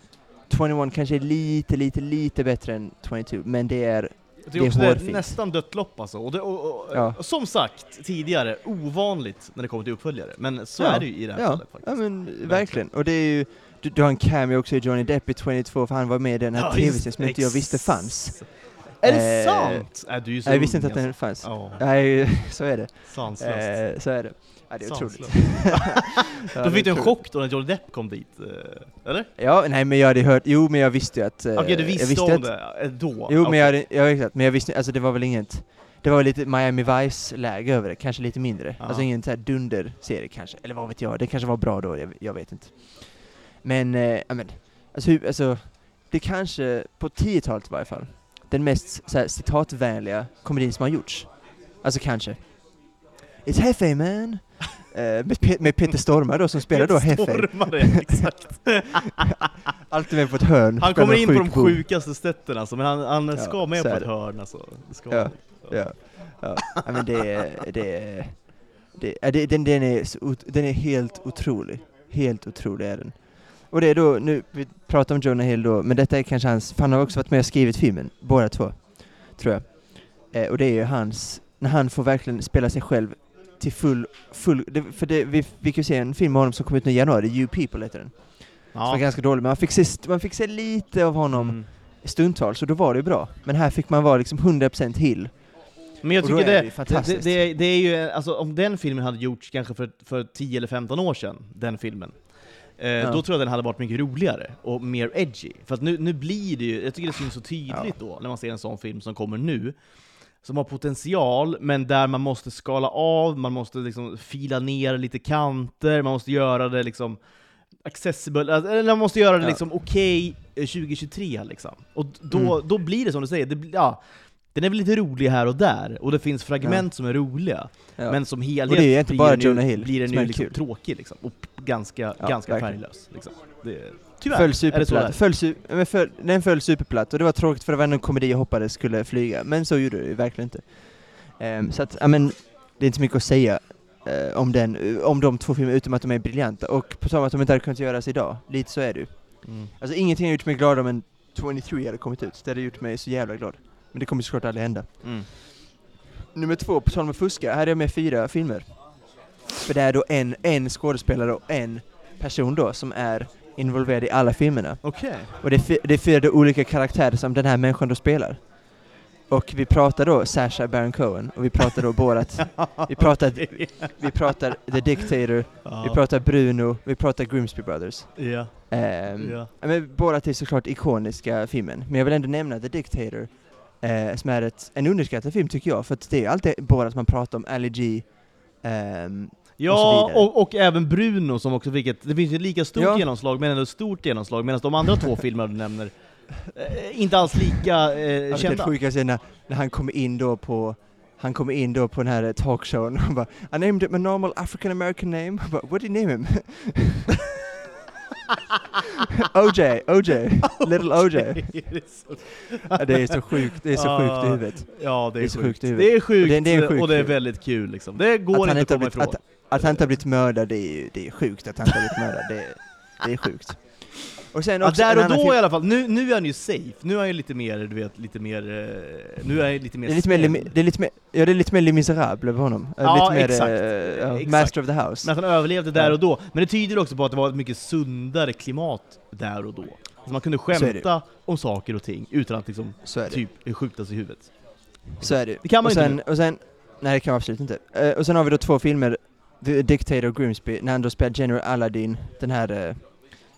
21 kanske är lite, lite, lite bättre än 22, men det är Det är också det är nästan dött lopp alltså. Och, det, och, och, Ja. Som sagt tidigare, ovanligt när det kommer till uppföljare. Men så Ja. är det ju i det här Ja, fallet faktiskt. Ja men verkligen. Och det är ju, du, du har en cameo också i Johnny Depp i 22 för han var med i den här Ja, tv-serien som inte jag visste fanns. Är det Eh, sant? Äh, du är så Jag visste inte att den alltså. fanns. Ja, Nej, *laughs* så är det. sanslöst. Eh, så är det. Ja, det är otroligt. *laughs* *laughs* Då fick du en chock då när Johnny Depp kom dit, eh, eller? Ja, nej men jag hade hört, jo men jag visste ju att... eh, Okej, du jag visste ju om att, det eh, då? Jo men Okej. jag hade, ja exakt, men jag visste, alltså det var väl inget, det var lite Miami Vice-läge över det, kanske lite mindre. Ja. Alltså ingen här dunder-serie kanske, eller vad vet jag, det kanske var bra då, jag, jag vet inte. Men, eh, ja men, alltså, hur, alltså, det kanske, på 10-talet i varje fall, den mest så här, citatvänliga komedin som har gjorts. Alltså kanske. It's hefe man! Eh, med, Pe- med Peter Stormare då som spelar då Heffer. Stormare, exakt. *laughs* Alltid med på ett hörn. Han kommer in på de sjukaste sätten alltså, men han, han Ja, ska med på ett hörn alltså. Ska Ja. Ja, ja. ja men det är, det är, det, är- det, den, den, är den är helt otrolig. Helt otrolig är den. Och det är då, nu, vi pratar om Jonah Hill då, men detta är kanske hans, för han har också varit med och skrivit filmen, båda två, tror jag. Eh, och det är ju hans, när han får verkligen spela sig själv till full, full det, för det, vi fick ju se en film med honom som kom ut nu i januari, You People heter den. Som var Ja. ganska dålig, men man fick, se, man fick se lite av honom Mm. stundtals, och då var det ju bra. Men här fick man vara liksom 100% Hill. Men jag tycker är det det, det, det, det är ju, alltså om den filmen hade gjorts kanske för, för 10 eller 15 år sedan, den filmen, eh, Ja. då tror jag den hade varit mycket roligare och mer edgy. För att nu, nu blir det ju, jag tycker det syns så tydligt Ja. då, när man ser en sån film som kommer nu, som har potential, men där man måste skala av, man måste liksom fila ner lite kanter, man måste göra det liksom accessible, alltså, eller man måste göra det Ja. liksom okej eh, 2023 liksom. Och då, då blir det som du säger, det, ja, den är väl lite rolig här och där, och det finns fragment som är roliga, Ja. men som helhet blir bara den ju, Hill blir den ju liksom tråkig liksom, och ganska, Ja, ganska verkligen. färglös. Liksom. Det, tyvärr föll superplatt. Föll, su men föll, den föll superplatt och det var tråkigt för det var ändå en komedi jag hoppades skulle flyga, men så gjorde det ju verkligen inte. Ehm, så att, ja men, det är inte så mycket att säga eh, om den, eh, om de två filmerna, utom att de är briljanta. Och på samma att de inte hade kunnat göras idag, lite så är det ju. Mm. Alltså ingenting har gjort mig glad om en 23 hade kommit ut, det hade gjort mig så jävla glad. Men det kommer såklart aldrig hända. Mm. Nummer två, på tal om att fuska, här är jag med fyra filmer. För det är då en, en skådespelare och en person då som är involverad i alla filmerna. Okej. Och det är, det är fyra olika karaktärer som den här människan då spelar. Och vi pratar då Sasha Baron Cohen, och vi pratar då Borat, *laughs* vi pratar, vi pratar The Dictator, ja. vi pratar Bruno, vi pratar Grimsby Brothers. Ja, Ehm, ja. Men Borat är såklart ikoniska filmen, men jag vill ändå nämna The Dictator, eh, som är ett, en underskattad film tycker jag, för att det är alltid Borat man pratar om, Ali G, ehm, Ja, vidare. och, och även Bruno som också fick ett, det finns ju ett lika stort Ja. genomslag, men ändå ett stort genomslag, medan de andra två filmerna du nämner, eh, inte alls lika eh, kända. det sjukaste är när, när han kommer in då på han kommer in då på den här talkshowen *laughs* och bara I named it my normal African American name, *laughs* but what did you name him? *laughs* OJ, OJ, little OJ. Det är så- Ja, det är så sjukt, det är så sjukt i huvudet. Ja, det är, Det är så sjukt. sjukt i huvudet. Det är sjukt, Det- det är sjukt och det är väldigt kul liksom. Det går Att inte att komma ifrån. att, att han inte har blivit mördad, det är ju det är sjukt att han inte har blivit mördad. Det, det är sjukt. Och sen Ja, också där en och då film- i alla fall, nu, nu är han ju safe, nu är han ju lite mer, du vet, lite mer, eh, nu är han lite mer Det är lite mer, det är lite mer, ja det är lite mer Les Misérables över honom. Eh, Ja, lite mer, exakt. eh, ja, Exakt. Master of the House. Men att han överlevde där Ja. och då. Men det tyder också på att det var ett mycket sundare klimat där och då. Alltså man kunde skämta om saker och ting utan att liksom typ skjutas i huvudet. Så är det. Det kan man och ju sen, inte och sen, Nej det kan man absolut inte. Eh, och sen har vi då två filmer, The Dictator Grimsby, när han då spelar General Aladdin, den här, eh,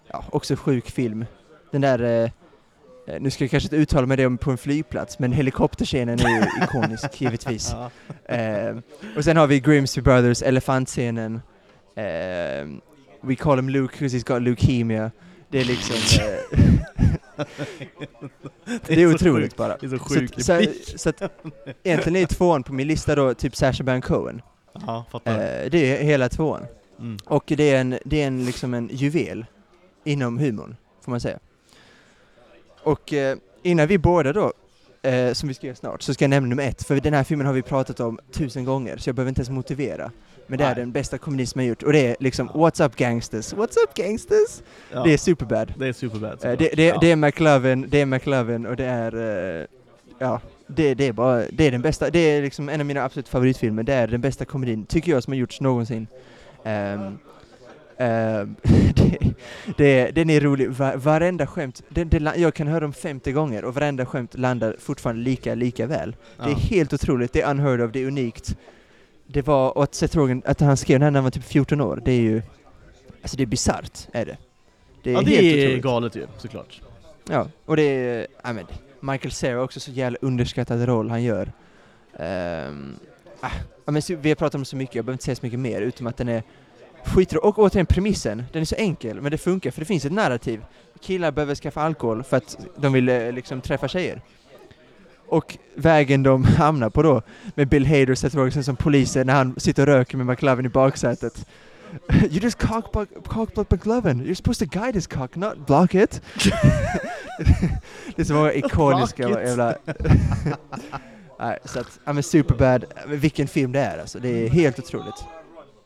ja också sjuk film. Den där, eh, eh, nu ska jag kanske inte uttala mig det på en flygplats, men helikopterscenen är ju *laughs* ikonisk givetvis. Eh, och sen har vi Grimsby Brothers, elefantscenen. Eh, we call him Luke because he's got leukemia. Det är liksom... Eh, *laughs* det är så otroligt sjukt. bara. Det är så Så, sjukt. så, så att egentligen är tvåan på min lista då typ Sacha Baron Cohen. Ja, fattar. Eh, det är hela tvåan. Mm. Och det är en, det är en liksom en juvel inom humorn, får man säga. Och eh, innan vi båda då, eh, som vi ska göra snart, så ska jag nämna nummer ett, för den här filmen har vi pratat om tusen gånger, så jag behöver inte ens motivera. Men det är Nej. den bästa komedi som jag gjort, och det är liksom What's Up Gangsters? What's Up Gangsters? Ja, Det är superbad. det är superbad. Det, det, ja. det är McLovin, det är McLovin och det är, ja, det, det är bara, det är den bästa, det är liksom en av mina absolut favoritfilmer, det är den bästa komedin, tycker jag, som har gjorts någonsin. Ehm, ehm, *laughs* det, det, den är rolig, Va, varenda skämt, det, det, jag kan höra dem 50 gånger och varenda skämt landar fortfarande lika, lika väl. Det är Ja. helt otroligt, det är unheard of, det är unikt. Det var, och att Seth Rogen, att han skrev den här när han var typ 14 år, det är ju, alltså det är bisarrt, är det. Det är ja, helt det är otroligt. galet ju, såklart. Ja, och det är, ja men, Michael Cera också så jävla underskattad roll han gör. Um, ah, men vi har pratat om så mycket, jag behöver inte säga så mycket mer, utom att den är skitro Och återigen premissen, den är så enkel, men det funkar för det finns ett narrativ. Killar behöver skaffa alkohol för att de vill eh, liksom träffa tjejer. Och vägen de hamnar på då, med Bill Hader och Seth Rogen som poliser när han sitter och röker med McLovin i baksätet. *laughs* You just cock cock McLovin. You're supposed to guide his cock, not block it. *laughs* det är så många *laughs* ikoniska jävla... Nej, så att, ja men Superbad, vilken film det är alltså. Det är helt otroligt.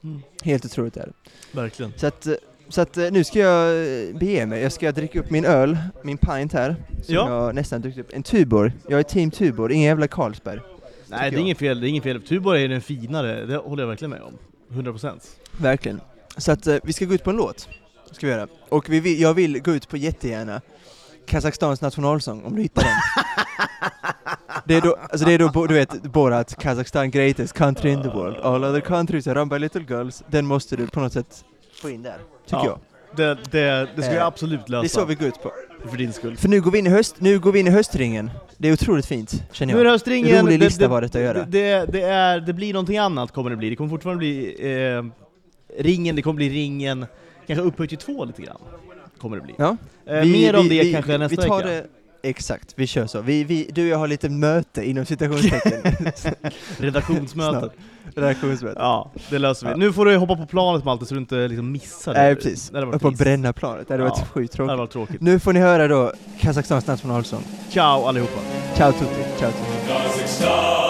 Mm. Helt otroligt är det. Verkligen. Så att, så att nu ska jag eh, bege mig. Jag ska dricka upp min öl, min pint här. Som Ja. jag nästan druckit upp. En Tuborg. Jag är team Tuborg, ingen jävla Carlsberg. Nej, det är inget fel. Det är inget fel. Tuborg är den finare, det håller jag verkligen med om. 100%. Verkligen. Så att eh, vi ska gå ut på en låt. Ska vi göra. Och vi vill, jag vill gå ut på jättegärna Kazakstans nationalsång, om du hittar den. *laughs* det är då, alltså det är då, du vet, Borat, Kazakstan greatest country in the world. All other countries are run by little girls. Den måste du på något sätt få in där, tycker Ja. jag. Det, det, det ska Eh, jag absolut lösa. Det är så vi går ut på. För din skull. För nu går vi in i höst, nu går vi in i höstringen. Det är otroligt fint, känner Nu är det jag. höstringen. Rolig det- lista det- var detta att göra. Det, det, det, är, det blir någonting annat kommer det bli. Det kommer fortfarande bli eh, ringen, det kommer bli ringen, kanske upphöjt till två lite grann. Kommer det bli. Ja. Eh, mer om det kanske nästa vi tar vecka. Det, exakt, vi kör så. Vi, vi, du och jag har lite möte inom citationstecken. *laughs* Redaktionsmötet. Snart. Redaktionsmöte. Ja, det löser vi. Ja. Nu får du hoppa på planet Malte så du inte liksom missar det. Nej precis, Det och varit på trist. bränna planet. Det hade varit Ja. sjukt Det hade tråkigt. varit. Nu får ni höra då Kazakstans nationalsång. Ciao allihopa. Ciao tutti, ciao tutti. Kazakhstan,